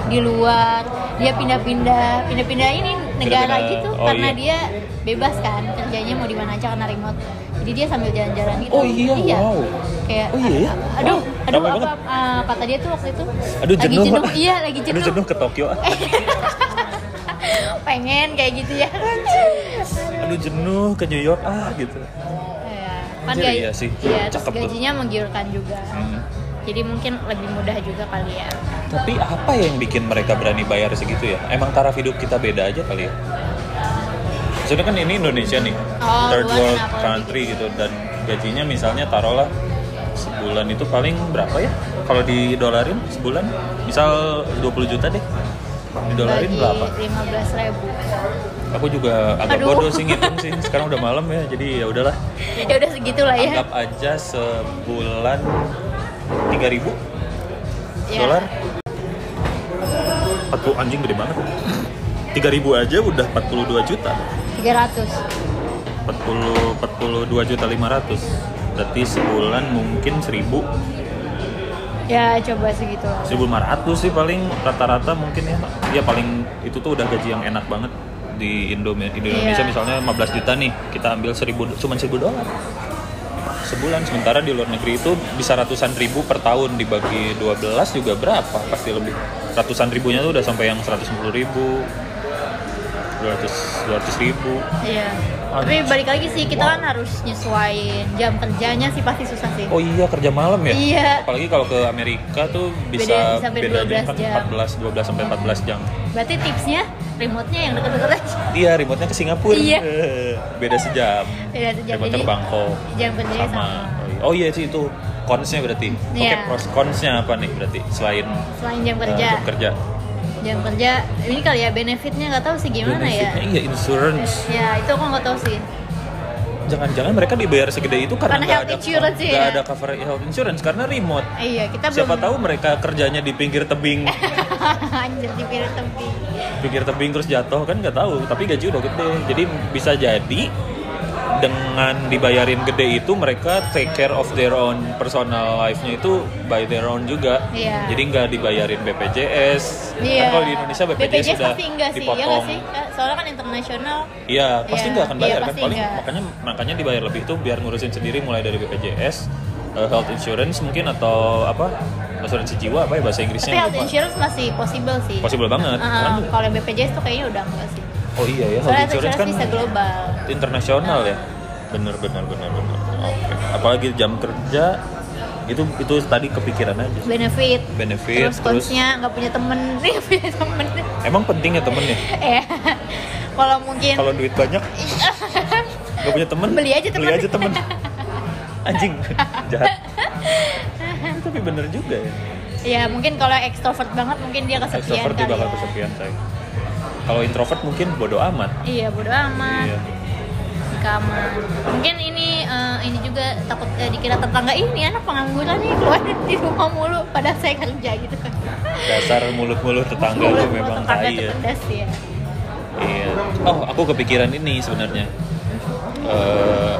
di luar dia pindah-pindah pindah-pindah ini negara Pindah-pindah. gitu Oh, karena iya. dia bebas kan kerjanya mau di mana aja karena remote jadi dia sambil jalan-jalan gitu Oh iya, wow. kayak Oh iya ya? aduh Wow, aduh ramai apa banget. uh, kata dia tuh waktu itu Aduh lagi jenuh. jenuh iya lagi jenuh, Aduh jenuh ke Tokyo. ah. pengen kayak gitu ya Aduh jenuh ke New York ah gitu. Ya, kan Anjir, iya sih. iya, terus Cakep tuh. gajinya menggiurkan juga Hmm. jadi mungkin lebih mudah juga kali ya Tapi apa yang bikin mereka berani bayar segitu ya? Emang taraf hidup kita beda aja kali ya? Maksudnya kan ini Indonesia nih, Oh, third world country gitu dan gajinya misalnya taruhlah sebulan itu paling berapa ya? Kalau di dolarin sebulan, misal 20 juta deh. Di dolarin bagi berapa? 15 ribu Aku juga agak Aduh. bodoh sih ngitung sih. Sekarang udah malam ya, jadi ya udahlah. ya udah segitulah ya Anggap aja sebulan 3000 Ya. dolar. 40 anjing gede banget. 3000 aja udah 42 juta. 300 40 42 juta 500. Berarti sebulan mungkin 1000 ya coba segitu lah 1500 sih paling rata-rata mungkin ya. Ya paling itu tuh udah gaji yang enak banget di Indo di Indonesia Iya. misalnya 15 juta nih, kita ambil 1000 cuman 1000 dolar. Sebulan sementara di luar negeri itu bisa ratusan ribu per tahun dibagi 12 juga berapa? Pasti lebih. Ratusan ribunya tuh udah sampai yang 110 ribu. 200 200 ribu. iya Aduh. Tapi balik lagi sih kita kan harus nyesuaiin jam kerjanya sih pasti susah sih Oh iya kerja malam ya? Iya. Apalagi kalau ke Amerika tuh Beda bisa sampai bedanya 12 kan jam. 14 12 sampai 14 jam. berarti tipsnya remote-nya yang deket-deket aja Iya, remote-nya ke Singapura. Iya. Eh, Beda sejam. Beda sejam, Remote-nya jadi ke Bangkok. jam kerjanya sama. sama. Oh iya sih itu cons-nya berarti. Oke, Iya. pros cons-nya apa nih berarti selain selain jam eh, jam kerja? Jam kerja ini kali ya benefitnya nggak tahu sih gimana ya Benefitnya iya insurance. ya itu aku nggak tahu sih Jangan-jangan mereka dibayar segede itu karena nggak health ada insurance nggak ya. ada cover health insurance karena remote. iya kita Siapa belum tahu mereka kerjanya di pinggir tebing, anjir di pinggir tebing pinggir tebing terus jatuh kan nggak tahu. Tapi gaji udah gede, jadi bisa jadi dengan dibayarin gede itu mereka take care of their own personal life-nya itu by their own juga. Iya. Jadi nggak dibayarin BPJS. Iya. Kan kalau di Indonesia BPJS, sudah pasti enggak sih, ya dipotong. nggak sih? Soalnya kan internasional. Iya, pasti Iya, nggak akan iya, bayar kan pasti paling nggak. makanya makanya dibayar lebih itu biar ngurusin sendiri mulai dari BPJS, eh, health insurance mungkin atau apa? asuransi jiwa apa ya bahasa Tapi Inggrisnya? health lupa. insurance masih possible sih. Possible banget. Uh, Kan- kalau yang BPJS tuh kayaknya udah enggak sih. Oh iya ya, health insurance insurance kan bisa global. internasional ya. Bener bener bener bener. Oke. Apalagi jam kerja itu itu tadi kepikiran aja. Benefit. Benefit, Terus terus- nggak punya temen, nggak punya temen. Emang penting ya temennya? ya. Kalau mungkin Kalau duit banyak Gak punya temen Beli aja temen. Beli aja temen Anjing Jahat Tapi bener juga ya ya mungkin kalau ekstrovert banget mungkin dia kesepian Extrovert dia kali bakal ya. kesepian say Kalau introvert mungkin bodoh amat Iya, bodo amat. Iya. kamar mungkin ini eh, ini juga takut eh, dikira tetangga ini anak pengangguran nih keluar di rumah mulu padahal saya kerja gitu kan dasar mulut-mulut tetangga Mulut- mulut memang tetangga tai ya pedas ya Iya. Oh, aku kepikiran ini sebenarnya. Eh,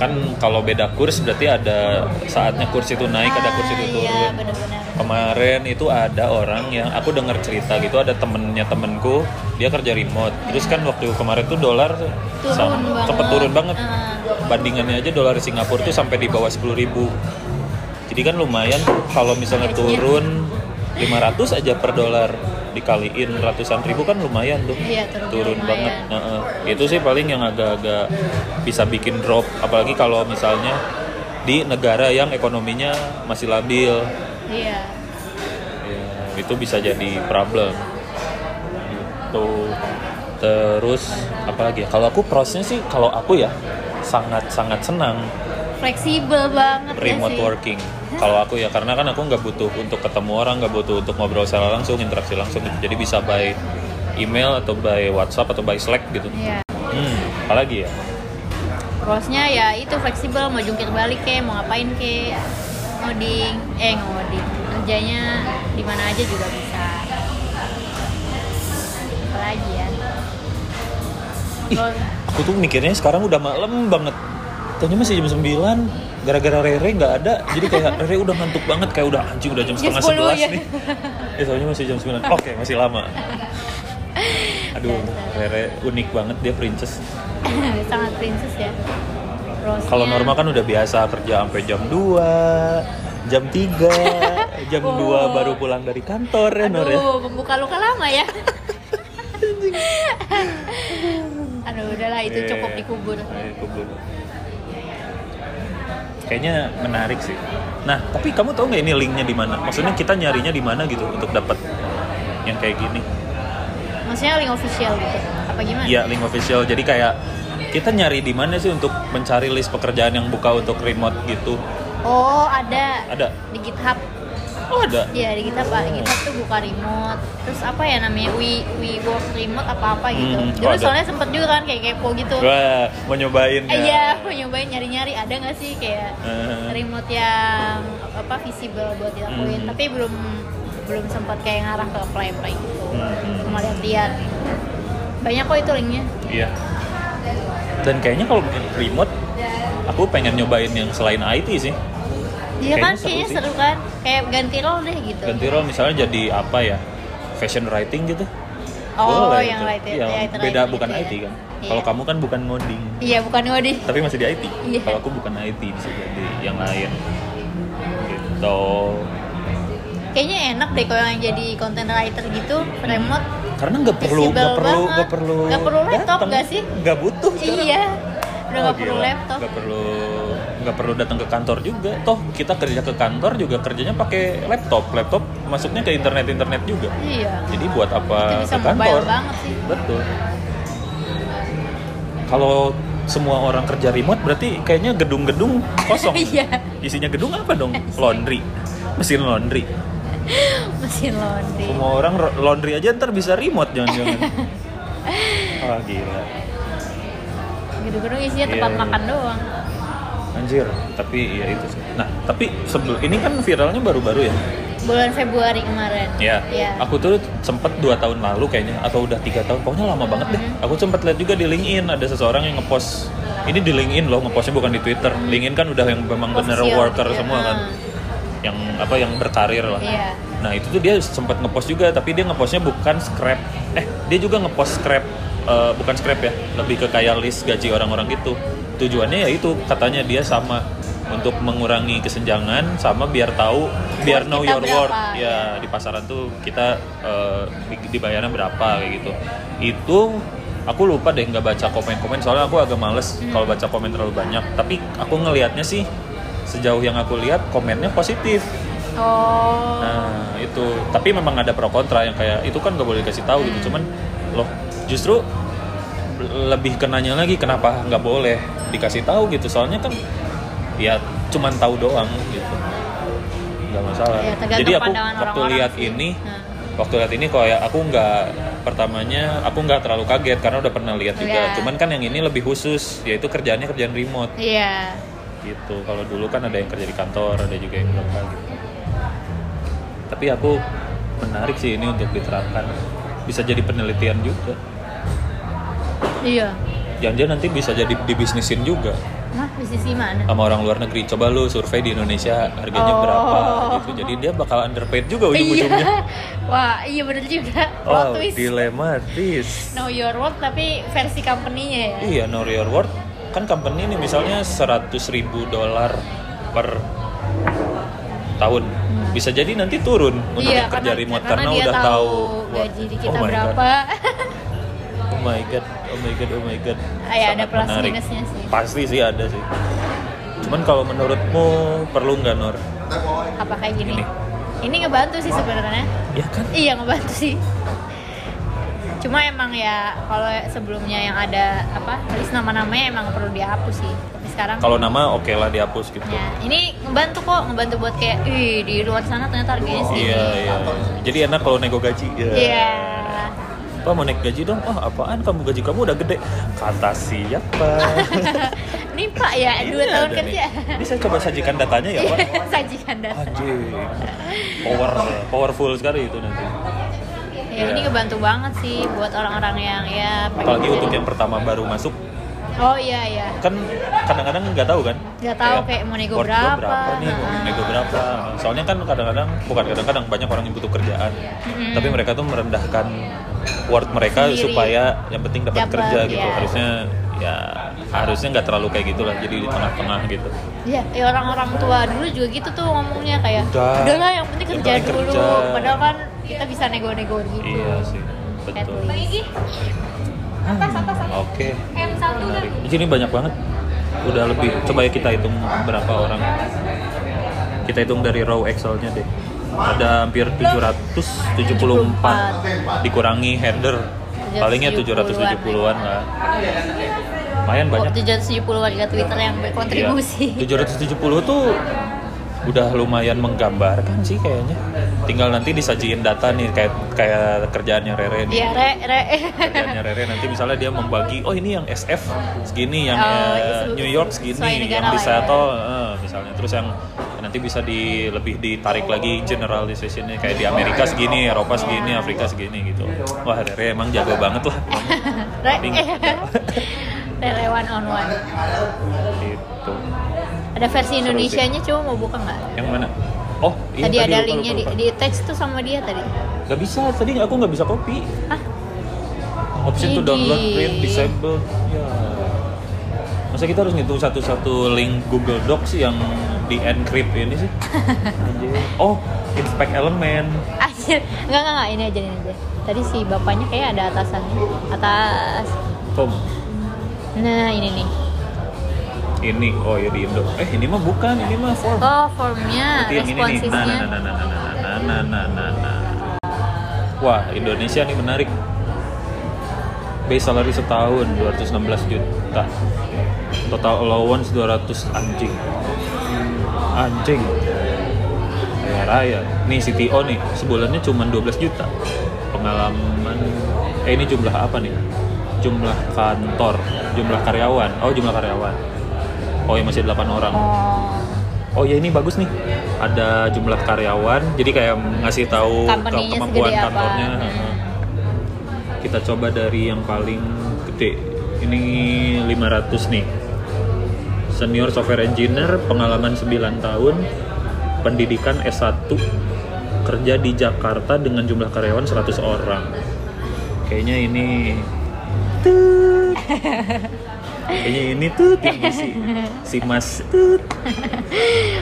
kan kalau beda kurs berarti ada saatnya kurs itu naik, ada kurs itu Ah, turun. iya benar-benar Kemarin itu ada orang yang aku dengar cerita gitu, ada temennya temenku, dia kerja remote. Terus kan waktu kemarin tuh dolar cepet turun banget. Ah. Bandingannya aja dolar Singapura tuh sampai di bawah 10.000 ribu. Jadi kan lumayan kalau misalnya turun 500 aja per dolar dikaliin ratusan ribu kan lumayan tuh. Iya, turun turun lumayan. banget. Nah, eh, itu sih paling yang agak-agak bisa bikin drop. Apalagi kalau misalnya di negara yang ekonominya masih labil. Iya. Ya, itu bisa jadi problem. Gitu. Terus apa lagi ya? Kalau aku prosesnya sih kalau aku ya sangat sangat senang. Fleksibel banget ya remote sih. working kalau aku ya karena kan aku nggak butuh untuk ketemu orang nggak butuh untuk ngobrol secara langsung interaksi langsung gitu. Jadi bisa by email atau by WhatsApp atau by Slack gitu. Iya. hmm apalagi ya? Pros-nya ya itu fleksibel mau jungkir balik ke mau ngapain ke ngoding eh ngoding. Kerjanya di mana aja juga bisa. Apalagi ya? Terus, aku tuh mikirnya sekarang udah malam banget. Tanya masih jam 9 gara-gara Rere nggak ada jadi kayak Rere udah ngantuk banget kayak udah anjing udah jam setengah 10 sebelas ya. nih eh soalnya masih jam 9 oke masih lama aduh Rere unik banget dia princess sangat princess ya Kalau Norma kan udah biasa kerja sampai jam 2, jam 3, jam 2 Oh. baru pulang dari kantor ya Nor ya. Aduh, membuka luka lama ya. Aduh, udahlah itu Iya. cukup dikubur. Iya, kubur. Kayaknya menarik sih. Nah, tapi kamu tahu nggak ini linknya di mana? Maksudnya kita nyarinya di mana gitu untuk dapat yang kayak gini? Maksudnya link official gitu. Apa gimana? Iya, link official. Jadi kayak kita nyari di mana sih untuk mencari list pekerjaan yang buka untuk remote gitu? Oh, ada. Ada. Di GitHub. Oh, ada. Iya, di GitHub, Pak. Oh. GitHub tuh buka remote. Terus apa ya namanya? We we work remote apa-apa gitu. Hmm, Dulu oh, soalnya sempet juga kan kayak kepo gitu. Wah, mau nyobain Eh, ya? Iya, mau nyobain nyari-nyari ada nggak sih kayak Eh. remote yang apa visible buat dilakuin, Hmm. tapi belum belum sempat kayak ngarah ke apply apply gitu. Hmm. Cuma lihat-lihat. Banyak kok itu linknya. Iya. Dan kayaknya kalau remote, aku pengen nyobain yang selain IT sih. Iya kan, Kayaknya seru seru kan. Kayak ganti role deh gitu. Ganti role misalnya jadi apa ya? Fashion writing gitu. Oh, Boleh yang itu. writing- Iya, writer beda writing bukan gitu ya. IT kan. Iya. Kalau kamu kan bukan ngoding, Iya, bukan ngoding. tapi masih di IT. Iya. Kalau aku bukan IT bisa jadi yang lain. Gitu. Kayaknya enak deh kalau yang jadi content writer gitu, remote. Karena nggak perlu nggak perlu nggak perlu Nggak perlu laptop nggak sih? Nggak butuh. sekarang. Iya. Udah Oh, nggak perlu gila. laptop. Nggak perlu nggak perlu datang ke kantor juga. Toh kita kerja ke kantor juga kerjanya pakai laptop. Laptop masuknya ke internet internet juga. Iya. Jadi buat apa ke kantor? sih. Betul. Kalau semua orang kerja remote berarti kayaknya gedung-gedung kosong. Iya. Isinya gedung apa dong? Laundry. Mesin laundry. Mesin laundry. Semua orang laundry aja ntar bisa remote jangan-jangan. Wah gila. Gedung-gedung isinya tempat iya. makan doang. Anjir, tapi ya itu sih. Nah, tapi sebelum ini kan viralnya baru-baru ya. Bulan Februari kemarin. Ya, Iya. aku tuh sempet dua tahun lalu kayaknya atau udah tiga tahun, pokoknya lama banget deh. Hmm. Aku sempet lihat juga di LinkedIn ada seseorang yang ngepost. Ini di LinkedIn loh, ngepostnya bukan di Twitter. LinkedIn kan udah yang memang bener worker iya. semua kan, yang apa yang berkarir lah. Iya. Nah itu tuh dia sempat ngepost juga, tapi dia ngepostnya bukan scrap. Eh, dia juga ngepost scrap, eh, bukan scrap ya, lebih ke kayak list gaji orang-orang gitu. Tujuannya ya itu, katanya dia sama untuk mengurangi kesenjangan, sama biar tahu, biar know your berapa, worth. Ya di pasaran tuh kita eh, di- dibayarnya berapa kayak gitu. Itu aku lupa deh nggak baca komen-komen soalnya aku agak males Hmm. kalau baca komen terlalu banyak. Tapi aku ngelihatnya sih sejauh yang aku lihat komennya positif. Oh. Nah itu, tapi memang ada pro kontra yang kayak itu kan gak boleh dikasih tahu Hmm. gitu. Cuman loh justru lebih kenanya lagi kenapa nggak boleh dikasih tahu gitu. Soalnya kan ya cuman tahu doang gitu. Nggak masalah. Ya, Jadi aku waktu lihat ini, Nah. waktu lihat ini kayak aku nggak pertamanya aku nggak terlalu kaget karena udah pernah lihat juga. Iya. Cuman kan yang ini lebih khusus, yaitu kerjaannya kerjaan remote Iya. gitu. Kalau dulu kan ada yang kerja di kantor, ada juga yang berapa gitu. Tapi aku menarik sih ini untuk diterapkan. Bisa jadi penelitian juga. Iya. Jangan-jangan nanti bisa jadi dibisnisin juga Mah bisnis gimana? sama orang luar negeri. Coba lu survei di Indonesia harganya Oh. berapa gitu. Jadi dia bakal underpaid juga ujung-ujungnya. Iya. Wah, iya bener juga. Oh, twist. dilematis. Know your worth tapi versi company-nya ya. Iya, know your worth. Kan company ini misalnya 100 ribu dolar per tahun. Bisa jadi nanti turun untuk Hmm. Iya, kerja karena, remote karena karena, dia udah tahu tahu gaji di kita oh my God. berapa. Oh my god, oh my god, oh my god. Ah, ya, ada plus menarik. minusnya sih. Pasti sih ada sih. Cuman kalau menurutmu perlu nggak Nur? Apa kayak gini? Ini. Ini ngebantu sih sebenarnya. Ya kan? Iya ngebantu sih. Cuma emang ya kalau sebelumnya yang ada apa list nama-namanya emang perlu dihapus sih. Tapi sekarang Kalau nama oke lah dihapus gitu. ya ini ngebantu kok ngebantu buat kayak ih di luar sana ternyata harganya segini. Iya, iya. Jadi enak kalau nego gaji. Ya. Iya. Pak mau naik gaji dong? Oh apaan kamu gaji kamu udah gede? Kata siapa? Ini Pak ya dua Ini tahun ada kerja. nih. Ini saya coba sajikan datanya ya Pak. Sajikan data. Anjing. Power, powerful sekali itu nanti. Ya, ini ngebantu banget sih buat orang-orang yang ya Apalagi jadi- untuk yang pertama baru masuk, Oh iya iya. kan kadang-kadang nggak tahu kan? Nggak tahu kayak mau nego gua berapa. nih, mau Nah. nego berapa. Soalnya kan kadang-kadang, bukan kadang-kadang banyak orang yang butuh kerjaan, Mm-mm. tapi mereka tuh merendahkan worth mereka Sendiri. supaya yang penting dapat Dapat, kerja gitu. iya. Harusnya ya harusnya nggak terlalu kayak gitulah, jadi di tengah-tengah gitu. Iya, ya orang-orang tua dulu juga gitu tuh ngomongnya kayak Udah. udahlah yang penting kerja dulu. kerja." Padahal kan kita bisa nego-nego gitu. Iya sih, At betul. least. Oke. Menarik. Di sini banyak banget. Udah lebih. Coba ya kita hitung berapa orang. Kita hitung dari raw Excel-nya deh. Ada hampir 774 dikurangi header. Palingnya 770-an lah. Lumayan Oh, banyak. 770 warga Twitter yang berkontribusi. Iya. 770 tuh udah lumayan menggambarkan sih kayaknya. Tinggal nanti disajiin data nih kayak kayak kerjaannya Rere nih. Iya, re, re. kerjaannya Rere nanti misalnya dia membagi oh ini yang SF segini yang Oh, eh, iya, New York segini yang di ya. Seattle eh, misalnya terus yang nanti bisa di lebih ditarik lagi generalizationnya kayak di Amerika segini Eropa segini Afrika segini gitu wah Rere emang jago banget lah re. Rere one on one. Ada versi Indonesianya coba mau buka nggak? yang mana oh iya, tadi ada lupa, linknya di, di text tuh sama dia tadi. Gak bisa tadi aku nggak bisa copy Hah? option to download print disable ya masa kita harus ngitung satu-satu link Google Docs yang di encrypt ini sih Anjir. oh inspect element Anjir, enggak enggak enggak ini aja ini aja. Tadi si bapaknya kayak ada atasannya. Atas. home Nah, ini nih. Ini oh ya di Indo eh ini mah bukan ini mah form Oh, formnya, Berarti yang ini nih nah nah responsifnya. nah nah nah nah nah nah nah nah nah wah Indonesia nih menarik base salary setahun 216 juta total allowance 200 anjing anjing kaya raya nih CTO nih sebulannya cuma 12 juta pengalaman eh ini jumlah apa nih jumlah kantor jumlah karyawan oh jumlah karyawan oh ya masih 8 orang Oh, Oh ya ini bagus nih. Ada jumlah karyawan, jadi kayak ngasih tahu kemampuan segede apa. kantornya. Hmm. Kita coba dari yang paling gede. Ini 500 nih. Senior software engineer, pengalaman 9 tahun, pendidikan S1, kerja di Jakarta dengan jumlah karyawan 100 orang. Kayaknya ini. Kayaknya ini tuh yang si, si Mas Tut.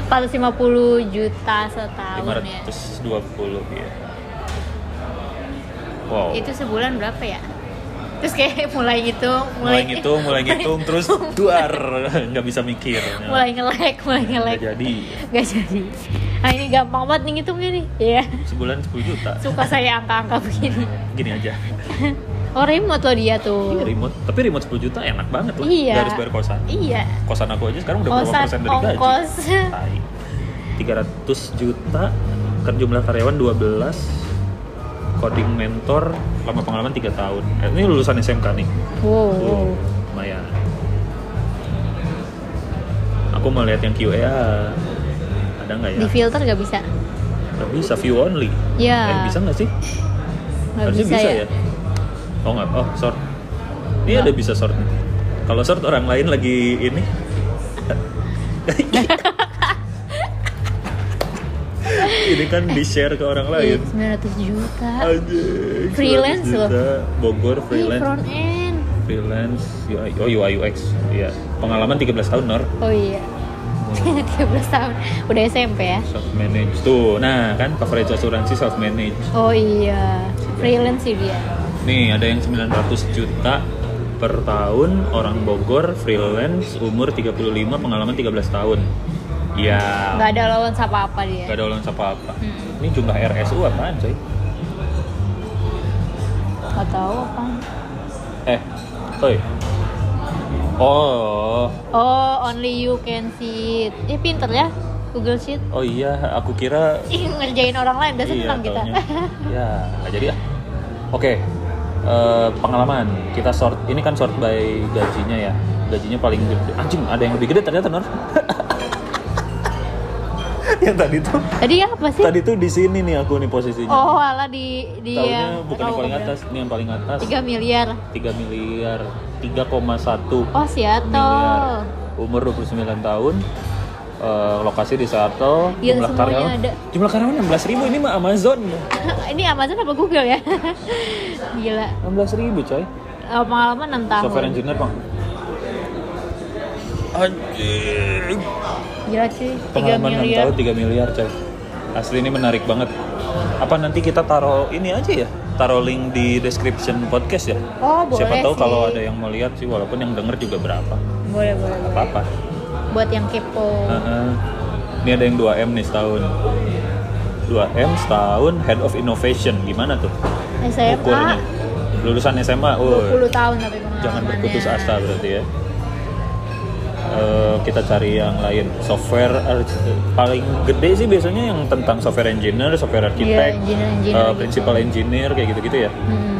450 juta setahun ya. 520 ya. Wow. Itu sebulan berapa ya? Terus kayak mulai gitu, mulai ngitung, mulai ngitung, terus duar nggak bisa mikir. mulai nge-lag, mulai Nggak nge-lag. jadi. Gak jadi. Nah ini gampang banget nih ngitungnya nih. Iya. Sebulan 10 juta. Suka saya angka-angka begini. Gini aja. Oh remote loh dia tuh. Iya, remote. Tapi remote 10 juta enak banget lah. Iya. Garis bayar kosan. Iya. Kosan aku aja sekarang udah berapa Kosan persen dari gaji? ongkos. Tai. 300 juta, kan jumlah karyawan 12 coding mentor lama pengalaman 3 tahun Eh, ini lulusan SMK nih Wow. Tuh, lumayan aku mau lihat yang QA ada nggak ya Di filter gak bisa? nggak bisa view only Ya. eh bisa nggak sih Gak harusnya bisa, bisa, ya. ya oh nggak oh sort ini ada bisa nih kalau sort orang lain lagi ini ini kan di share ke orang Iya, lain 900 juta. Anjing, Freelance 100 juta. Bogor Ih, freelance front end. freelance UI, oh UI UX iya pengalaman 13 tahun Nor Oh iya. 13 tahun. Udah SMP ya? self manage tuh nah kan coverage asuransi self manage Oh iya. Freelance sih dia. Nih ada yang 900 juta per tahun orang Bogor freelance umur 35 pengalaman 13 tahun ya Gak ada lawan apa-apa dia. gak ada ulang apa apa Mm-mm. ini jumlah RSU apaan coy Gak tahu apa. eh oi oh Oh, only you can see it. Eh, pinter ya. Google Sheet. oh iya aku kira Ih, ngerjain orang lain udah senang kita. taunya. ya nggak jadi ah oke eh, pengalaman. Kita sort ini kan sort by gajinya ya. Gajinya paling gede. Anjing ada yang lebih gede ternyata Nor yang tadi tuh. Tadi apa sih? tadi tuh di sini nih aku nih posisinya. Oh, ala di di Taunya yang bukan yang paling atas ini yang paling atas. 3 miliar. 3 miliar. 3,1 Oh, Seattle. miliar. Umur 29 tahun eh, lokasi di Seattle Gila, jumlah karyawan ada. jumlah karyawan 16 ribu ini mah Amazon Ini Amazon apa Google ya? Gila. 16 ribu coy Oh, pengalaman 6 tahun. software engineer bang anjing Gila cuy, 3 pengalaman 6 miliar. tahun 3 miliar coy asli ini menarik banget apa nanti kita taruh ini aja ya taruh link di description podcast ya Oh, boleh siapa tahu sih. kalau ada yang mau lihat sih walaupun yang denger juga berapa Boleh, boleh, boleh. Buat yang kepo. ini ada yang 2M nih setahun. 2M setahun head of innovation. Gimana tuh? SMA ukurnya. Lulusan SMA oh 20 tahun tapi pengalamannya. jangan berputus asa berarti ya. Eh, kita cari yang lain. Software ar- paling gede sih biasanya yang tentang software engineer software architect Iya, engineer-engineer eh, gitu. principal engineer kayak gitu gitu ya. Hmm.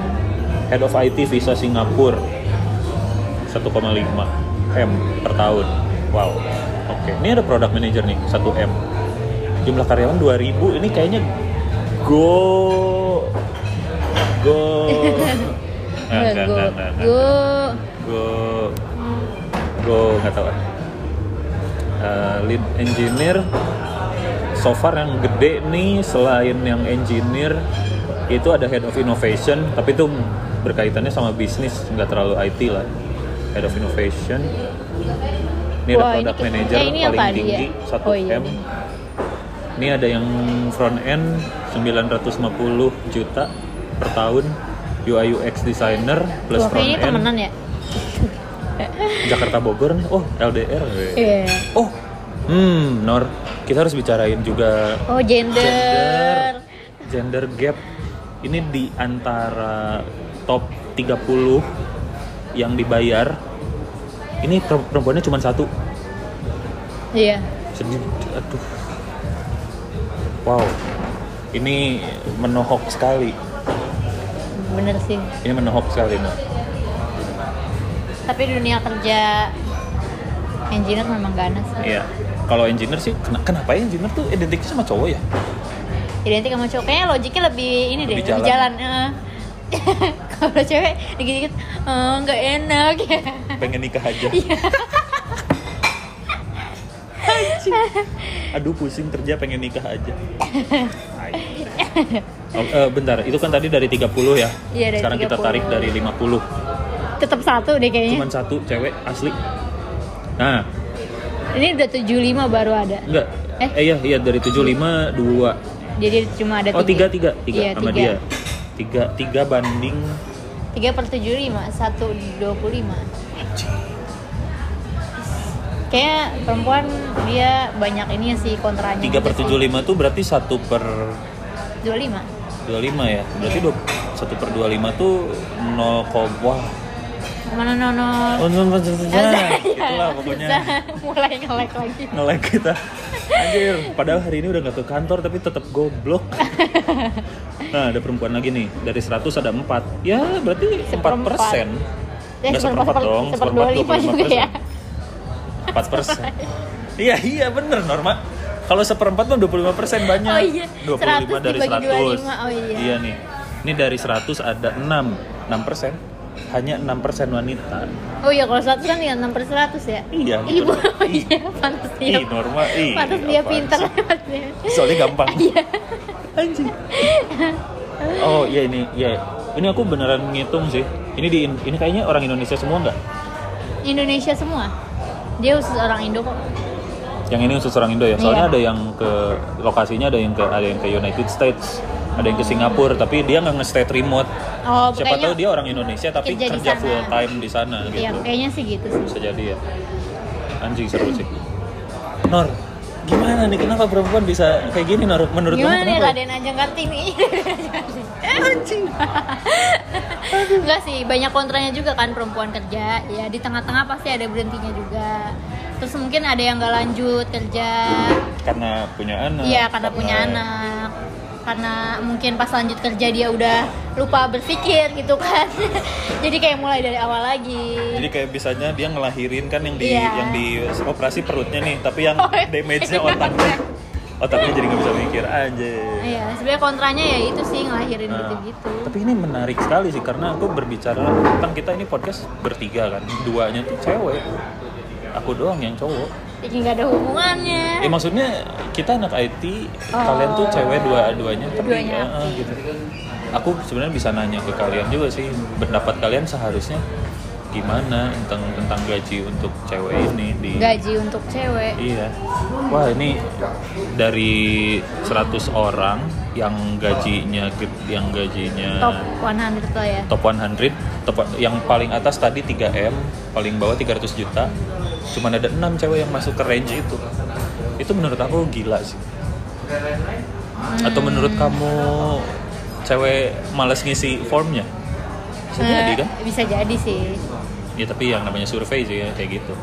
head of IT visa Singapura. 1,5 m per tahun wow. Oke ini ada product manager nih 1 m. Jumlah karyawan 2000 ini kayaknya go go. Nggak, go, nggak, nggak. go. go go nggak tahu. Eh, lead engineer. So far yang gede nih selain yang engineer itu ada head of innovation tapi itu berkaitannya sama bisnis nggak terlalu IT lah. Head of innovation ini Wah, ada product tuh- manager eh, ini yang paling tadi tinggi ya? 1 Oh, iya m ini ada yang front end 950 juta per tahun UI UX designer plus Wah, front end temenan ya? Jakarta Bogor nih. oh LDR Iya. oh hmm Nor kita harus bicarain juga Oh, gender. gender gap ini di antara top 30 yang dibayar ini per- perempuannya cuma satu Iya. sedih aduh wow ini menohok sekali Bener sih. ini menohok sekali Nor Tapi dunia kerja engineer memang ganas. iya kalau engineer sih kena- kenapa ya engineer tuh identiknya sama cowok ya Identik sama cowok kayaknya logiknya lebih ini deh, Lebih lebih jalan. eh. Kalau cewek dikit-dikit nggak enak ya. pengen nikah aja aduh pusing kerja pengen nikah aja. Oh, eh, bentar itu kan tadi dari 30 ya Iya, dari sekarang kita 30. tarik dari 50 Tetap satu deh kayaknya. cuman satu cewek asli nah Ini udah 75 baru ada. enggak Eh? eh, iya iya dari 75 dua Jadi cuma ada oh tiga tiga tiga Iya, sama tiga. dia tiga tiga banding. 3 per 75, 1 25 Kayaknya perempuan dia banyak ini sih kontranya. 3 per 75 tuh berarti satu per 25 25 ya? Berarti dua satu per 25 tuh 0, wah. Mana nono Oh, no, no, no, no, no. itulah pokoknya. Mulai nge-lag lagi. Nge kita. Anjir, padahal hari ini udah gak ke kantor tapi tetap goblok. Nah, ada perempuan lagi nih. Dari 100 ada 4. Ya, berarti 4 Seperempat. persen. Ya, Nggak seperempat dong. Seper dua lima juga ya. 4 persen. Iya, iya bener Norma. Kalau seperempat mah 25 persen banyak. Oh iya, 25 100 dari dibagi 100. 25, oh iya. Iya nih. Ini dari 100 ada 6. 6 persen. Hanya 6 persen wanita. Oh iya, kalau 100 kan ya 6 per 100 ya? Iya, Ibu, gitu. iya, pantas dia. Ih, Norma, ih. Pantas dia sih? Soalnya gampang. Iya. Anjing. Oh iya ini, ya ini aku beneran ngitung sih. Ini di ini kayaknya orang Indonesia semua nggak? Indonesia semua. Dia khusus orang Indo kok. Yang ini khusus orang Indo ya. Soalnya Iya. ada yang ke lokasinya ada yang ke ada yang ke United States, ada yang ke Singapura, tapi dia nggak nge-stay remote. Oh, Siapa tahu dia orang Indonesia tapi kerja kerja, sana. full time di sana gitu. Iya, kayaknya sih gitu sih. Bisa jadi ya. Anjing seru sih. Nor, gimana nih kenapa perempuan bisa kayak gini Nor? Menurut Gimana kamu nih? Raden Ajeng Kartini? Anjing. Enggak sih, banyak kontranya juga kan perempuan kerja. Ya di tengah-tengah pasti ada berhentinya juga. Terus mungkin ada yang nggak lanjut kerja. Karena punya anak. Iya, karena punya anak. Karena mungkin pas lanjut kerja dia udah lupa berpikir gitu kan. Jadi kayak mulai dari awal lagi. Jadi kayak bisanya dia ngelahirin kan yang di Iya. yang di operasi perutnya nih, tapi yang Oh, iya. damage-nya otaknya. Otaknya jadi nggak bisa mikir aja. Iya, sebenarnya kontranya ya itu sih ngelahirin Nah, gitu-gitu. Tapi ini menarik sekali sih karena aku berbicara kan kita ini podcast bertiga kan, duanya tuh cewek. Aku doang yang cowok. Jadi nggak ada hubungannya. Ya maksudnya kita anak IT, Oh. kalian tuh cewek dua-duanya tapi Dua-duanya eh, aktif. gitu. Aku sebenarnya bisa nanya ke kalian juga sih, pendapat kalian seharusnya gimana tentang tentang gaji untuk cewek ini di Gaji untuk cewek. Iya. Wah, ini dari 100 orang yang gajinya yang gajinya Top 100 lah ya. top 100, top yang paling atas tadi 3M, paling bawah 300 juta. Cuman ada 6 cewek yang masuk ke range itu. Itu menurut aku gila sih. Atau menurut kamu cewek males ngisi formnya? Bisa jadi Eh, kan? Bisa jadi sih. Ya tapi yang namanya survei sih ya, kayak gitu.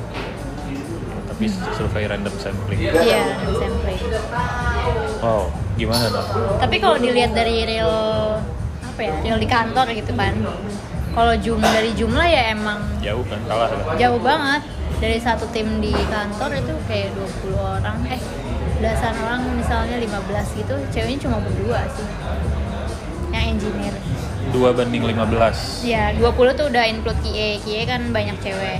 Tapi survei random sampling. Iya, sampling. Wow, gimana dong? Tapi kalau dilihat dari real apa ya, real di kantor gitu kan. Kalau jumlah dari jumlah ya emang Jauh kan, kalah kan? jauh banget dari satu tim di kantor itu kayak 20 orang. Eh belasan orang misalnya 15 gitu. Ceweknya cuma berdua sih. Yang engineer. Dua banding 15. ya 20 tuh udah include QA QA kan banyak cewek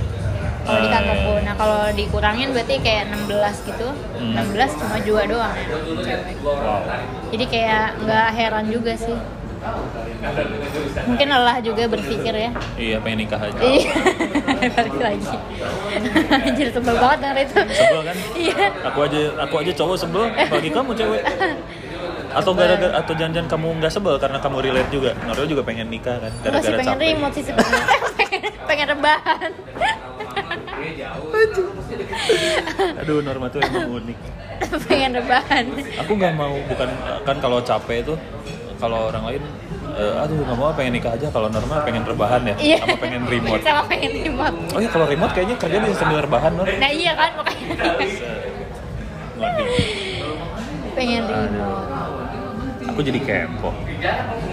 kalau di kantorku iya. nah kalau dikurangin berarti kayak 16 gitu. Hmm. 16 cuma dua doang ya cewek. Wow. jadi kayak nggak heran juga sih mungkin lelah juga berpikir ya Iya, pengen nikah aja. Iya, balik lagi. Anjir sebel banget denger itu. Sebel kan? Iya. Aku aja aku aja cowok sebel, bagi kamu cewek. Atau gara-gara atau jangan-jangan kamu nggak sebel karena kamu relate juga. Norel juga pengen nikah kan gara-gara pengen capek. remote sih sebenarnya. pengen, pengen rebahan. Aduh, Norma tuh emang unik. pengen rebahan. Aku nggak mau bukan kan kalau capek itu kalau orang lain eh, aduh nggak mau pengen nikah aja kalau Norma pengen rebahan ya Iya. sama pengen remote. Sama pengen remote. Oh iya kalau remote kayaknya kerja bisa sambil rebahan Nor. Nah iya kan makanya pengen remote. Aku jadi kepo.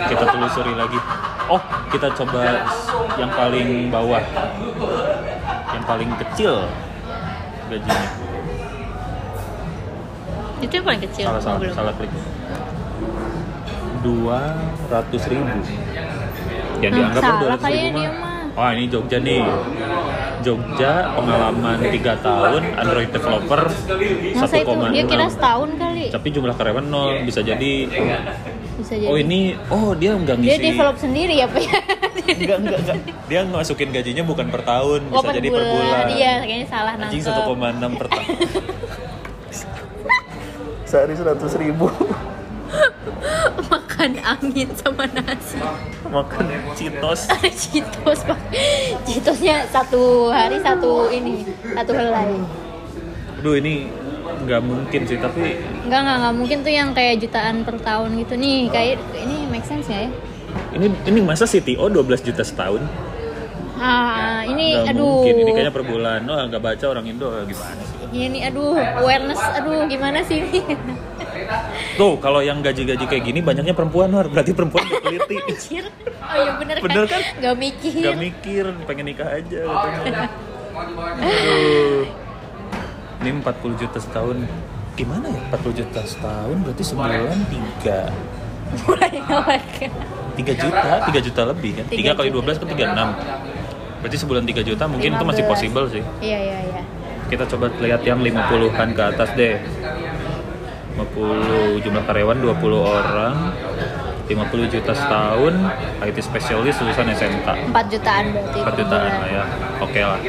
Kita telusuri lagi. Oh, kita coba yang paling bawah. Yang paling kecil gajinya. Itu yang paling kecil. Salah salah salah klik. Dua ratus ribu. Yang Hmm, dianggap salah ratus kayaknya ribu dia mah. Wah ini Jogja nih. Jogja pengalaman 3 tahun Android developer Masa itu dia kira 1,6 setahun kali. tapi jumlah karyawan nol bisa jadi Bisa jadi. oh ini oh dia nggak ngisi dia develop sendiri ya, Pak ya? enggak enggak enggak dia masukin gajinya bukan per tahun bisa Oh, per jadi per bulan. bulan Iya, kayaknya salah anjing nangkep. 1,6 per tahun sehari 100 ribu Makan angin sama nasi. makan citos Citos pak. Citosnya satu hari satu ini Satu helai aduh ini nggak mungkin sih tapi Enggak, enggak, enggak mungkin tuh yang kayak jutaan per tahun gitu. Nih Kayak ini make sense nggak ya? ini ini masa CTO 12 juta setahun? Ah, ini nggak aduh. mungkin. Ini kayaknya per bulan. Oh nggak baca orang Indo gimana sih? Ini aduh, awareness, aduh gimana sih ini Tuh, kalau yang gaji-gaji kayak gini banyaknya perempuan, Nur. Berarti perempuan gak teliti. Anjir. Oh iya bener, Bener kan? Gak mikir. Gak mikir, pengen nikah aja katanya. Aduh. Ini 40 juta setahun. Gimana ya? 40 juta setahun berarti sebulan 3 Mulai awal kan. 3 juta, 3 juta lebih kan? 3 Tiga kali juta. 12 kan 36 Berarti sebulan 3 juta mungkin itu masih 15. possible sih Iya iya iya. Kita coba lihat yang 50-an ke atas deh 50 jumlah karyawan 20 orang 50 juta setahun IT specialist lulusan SMK 4 jutaan berarti. 4 per jutaan lah ya Oke lah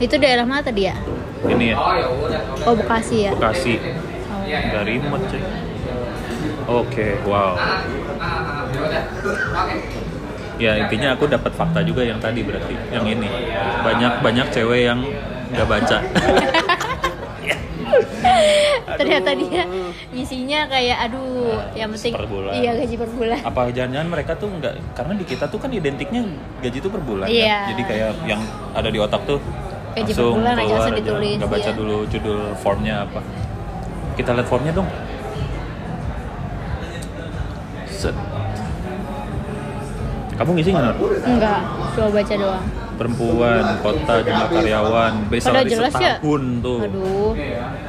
Itu daerah mana tadi ya? Ini ya Oh Bekasi ya. Bekasi Oh. Nggak remote cuy Oke wow Ya intinya aku dapat fakta juga yang tadi berarti Yang ini Banyak banyak cewek yang nggak baca Ternyata dia isinya kayak aduh, yang penting Per bulan. iya gaji per bulan. apa jangan-jangan mereka tuh nggak karena di kita tuh kan identiknya gaji tuh per bulan Iya. kan? jadi kayak yang ada di otak tuh Gaji per langsung bulan aja langsung ditulis, nggak baca iya. dulu judul formnya apa kita lihat formnya dong Set. kamu ngisi nggak Nur? Enggak, coba baca doang. Perempuan kota jumlah karyawan salary jelas ya. setahun tuh Aduh,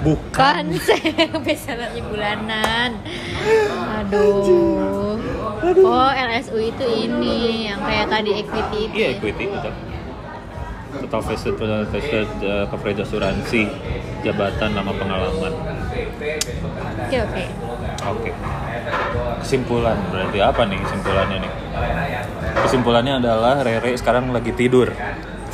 bukan kan besarannya bulanan. Aduh. Oh, LSU itu ini yang kayak tadi equity itu. iya ya? equity betul total vested total vested uh, coverage asuransi jabatan nama pengalaman Oke, oke. Oke. Kesimpulan berarti apa nih kesimpulannya nih? Kesimpulannya adalah Rere sekarang lagi tidur.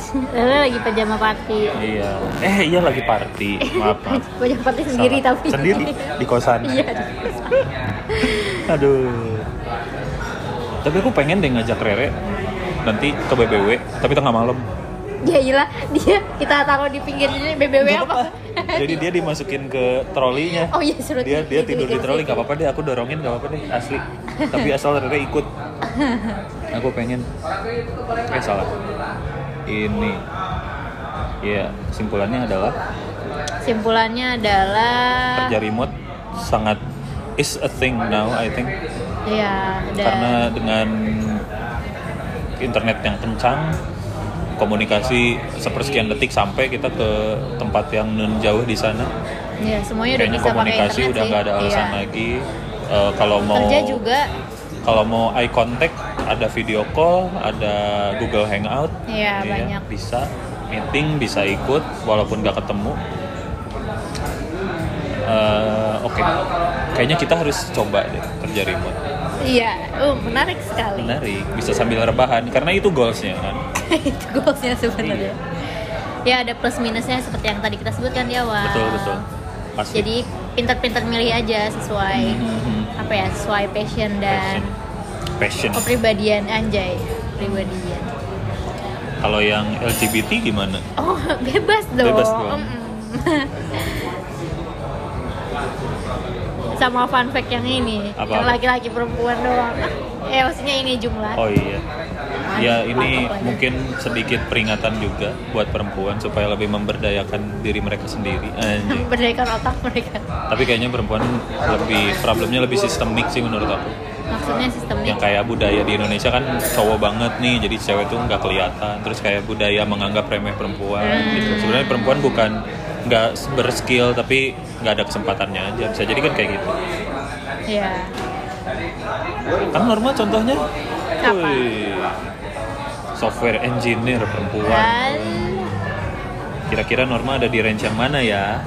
Lalu lagi pajama party. Iya. Eh iya lagi party. Maaf maaf. Pajama party sendiri Salah. tapi. Sendiri di kosan. Iya. Aduh. Tapi aku pengen deh ngajak Rere nanti ke BBW tapi tengah malam. Ya iyalah, dia kita taruh di pinggir ini BBW Nggak apa? Jadi dia dimasukin ke trolinya. Oh iya, suruh dia dia tidur di troli nggak apa-apa deh. Aku dorongin nggak apa-apa deh. Asli. Tapi asal Rere ikut. Aku pengen. Eh salah. Ini. Ya kesimpulannya adalah Simpulannya adalah kerja remote sangat is a thing now I think. Ya dan karena dengan internet yang kencang komunikasi sepersekian detik sampai kita ke tempat yang jauh di sana. Ya semuanya udah kayaknya bisa pakai komunikasi udah nggak ada alasan Iya. lagi. Eh, kalau mau Kerja juga. kalau mau eye contact ada video call ada Google Hangout. Iya, banyak. bisa. Meeting bisa ikut walaupun nggak ketemu. Eh, oke. Kayaknya kita harus coba deh kerja remote Iya, uh, menarik sekali. menarik bisa sambil rebahan karena itu goalsnya kan itu goalsnya sebenarnya. Ya ada plus minusnya seperti yang tadi kita sebutkan di awal. betul betul pasti Jadi pintar-pintar milih aja sesuai Mhm. apa ya, sesuai passion dan passion kepribadian anjay, kepribadian. kalau yang LGBT gimana Oh, bebas dong. Bebas dong. Sama fun fact yang ini, Apa? yang laki-laki perempuan doang. Eh, maksudnya ini jumlah. oh iya ya ini mungkin sedikit peringatan juga buat perempuan supaya lebih memberdayakan diri mereka sendiri Berdaikan otak mereka. tapi kayaknya perempuan lebih problemnya lebih sistemik sih menurut aku Maksudnya sistemnya. yang kayak budaya di Indonesia kan cowok banget nih jadi cewek tuh nggak kelihatan terus kayak budaya menganggap remeh perempuan Hmm. gitu sebenarnya perempuan bukan nggak berskill tapi nggak ada kesempatannya aja bisa jadi kan kayak gitu Iya. kan normal contohnya Apa? Wih, software engineer perempuan Dan kira-kira Norma ada di range yang mana ya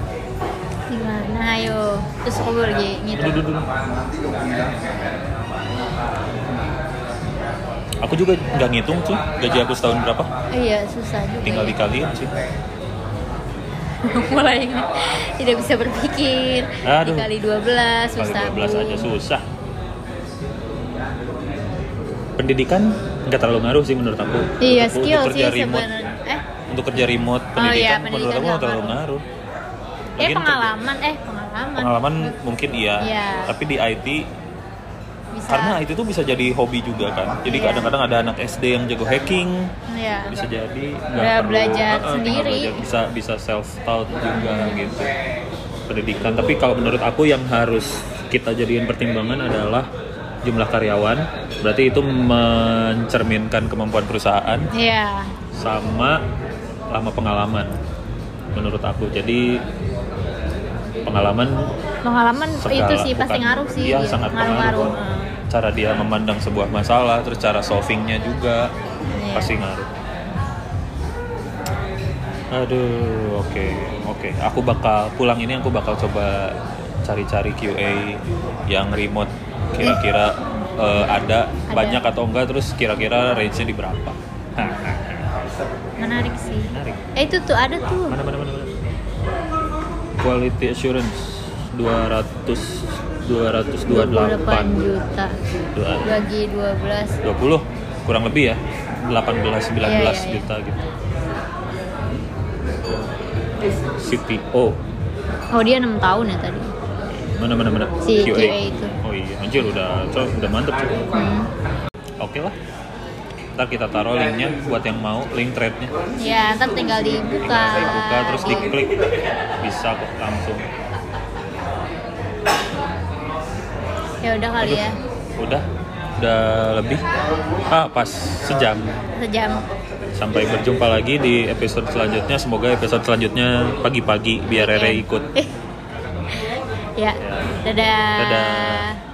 gimana ayo terus aku gitu Aduh, aduh, aduh. Aku juga nggak ngitung tuh gaji aku setahun berapa. iya susah juga Tinggal ya. dikaliin sih. mulai tidak bisa berpikir Aduh. dikali 12 Kali susah 12 aja Bu. susah. Pendidikan nggak terlalu ngaruh sih menurut aku. iya Untuk- skill untuk sih remote, sebenarnya eh Untuk kerja remote Oh, pendidikan, iya, menurut pendidikan aku nggak terlalu ngaruh. eh pengalaman eh pengalaman Pengalaman mungkin iya, Iya. tapi di IT bisa karena IT itu bisa jadi hobi juga kan. Jadi Iya. kadang-kadang ada anak SD yang jago hacking, Iya. bisa jadi nggak belajar tinggal sendiri. belajar, bisa bisa self taught juga gitu pendidikan tapi kalau menurut aku yang harus kita jadiin pertimbangan adalah jumlah karyawan. Berarti itu mencerminkan kemampuan perusahaan Iya. sama lama pengalaman menurut aku. Jadi pengalaman Pengalaman segala- itu sih pasti bukan- ngaruh sih. Iya. sangat ngaruh-ngaruh. pengaruh. Cara dia memandang sebuah masalah, terus cara solvingnya juga Iya. pasti ngaruh. Aduh, oke, oke. Aku bakal pulang ini aku bakal coba cari-cari QA yang remote kira-kira eh, ada, banyak atau enggak terus kira-kira range-nya di berapa. Menarik sih. Menarik. Eh itu tuh ada tuh. Mana mana mana mana. Quality assurance 200 28 228 juta. Dua- bagi 12 20 kurang lebih ya. 18 19 Iya, iya, iya. juta gitu. CTO oh dia 6 tahun ya tadi? Mana mana mana? Si QA itu. oh iya anjir udah udah mantep hmm. oke lah ntar kita taruh linknya buat yang mau link threadnya ya ntar tinggal dibuka. Tinggal dibuka terus Di- diklik. Bisa kok langsung. Ya udah kali ya. udah. Udah lebih. Ah pas. Sejam. Sejam. Sampai berjumpa lagi di episode selanjutnya. Semoga episode selanjutnya pagi-pagi biar Rere ikut. Ya dadah. Dadah.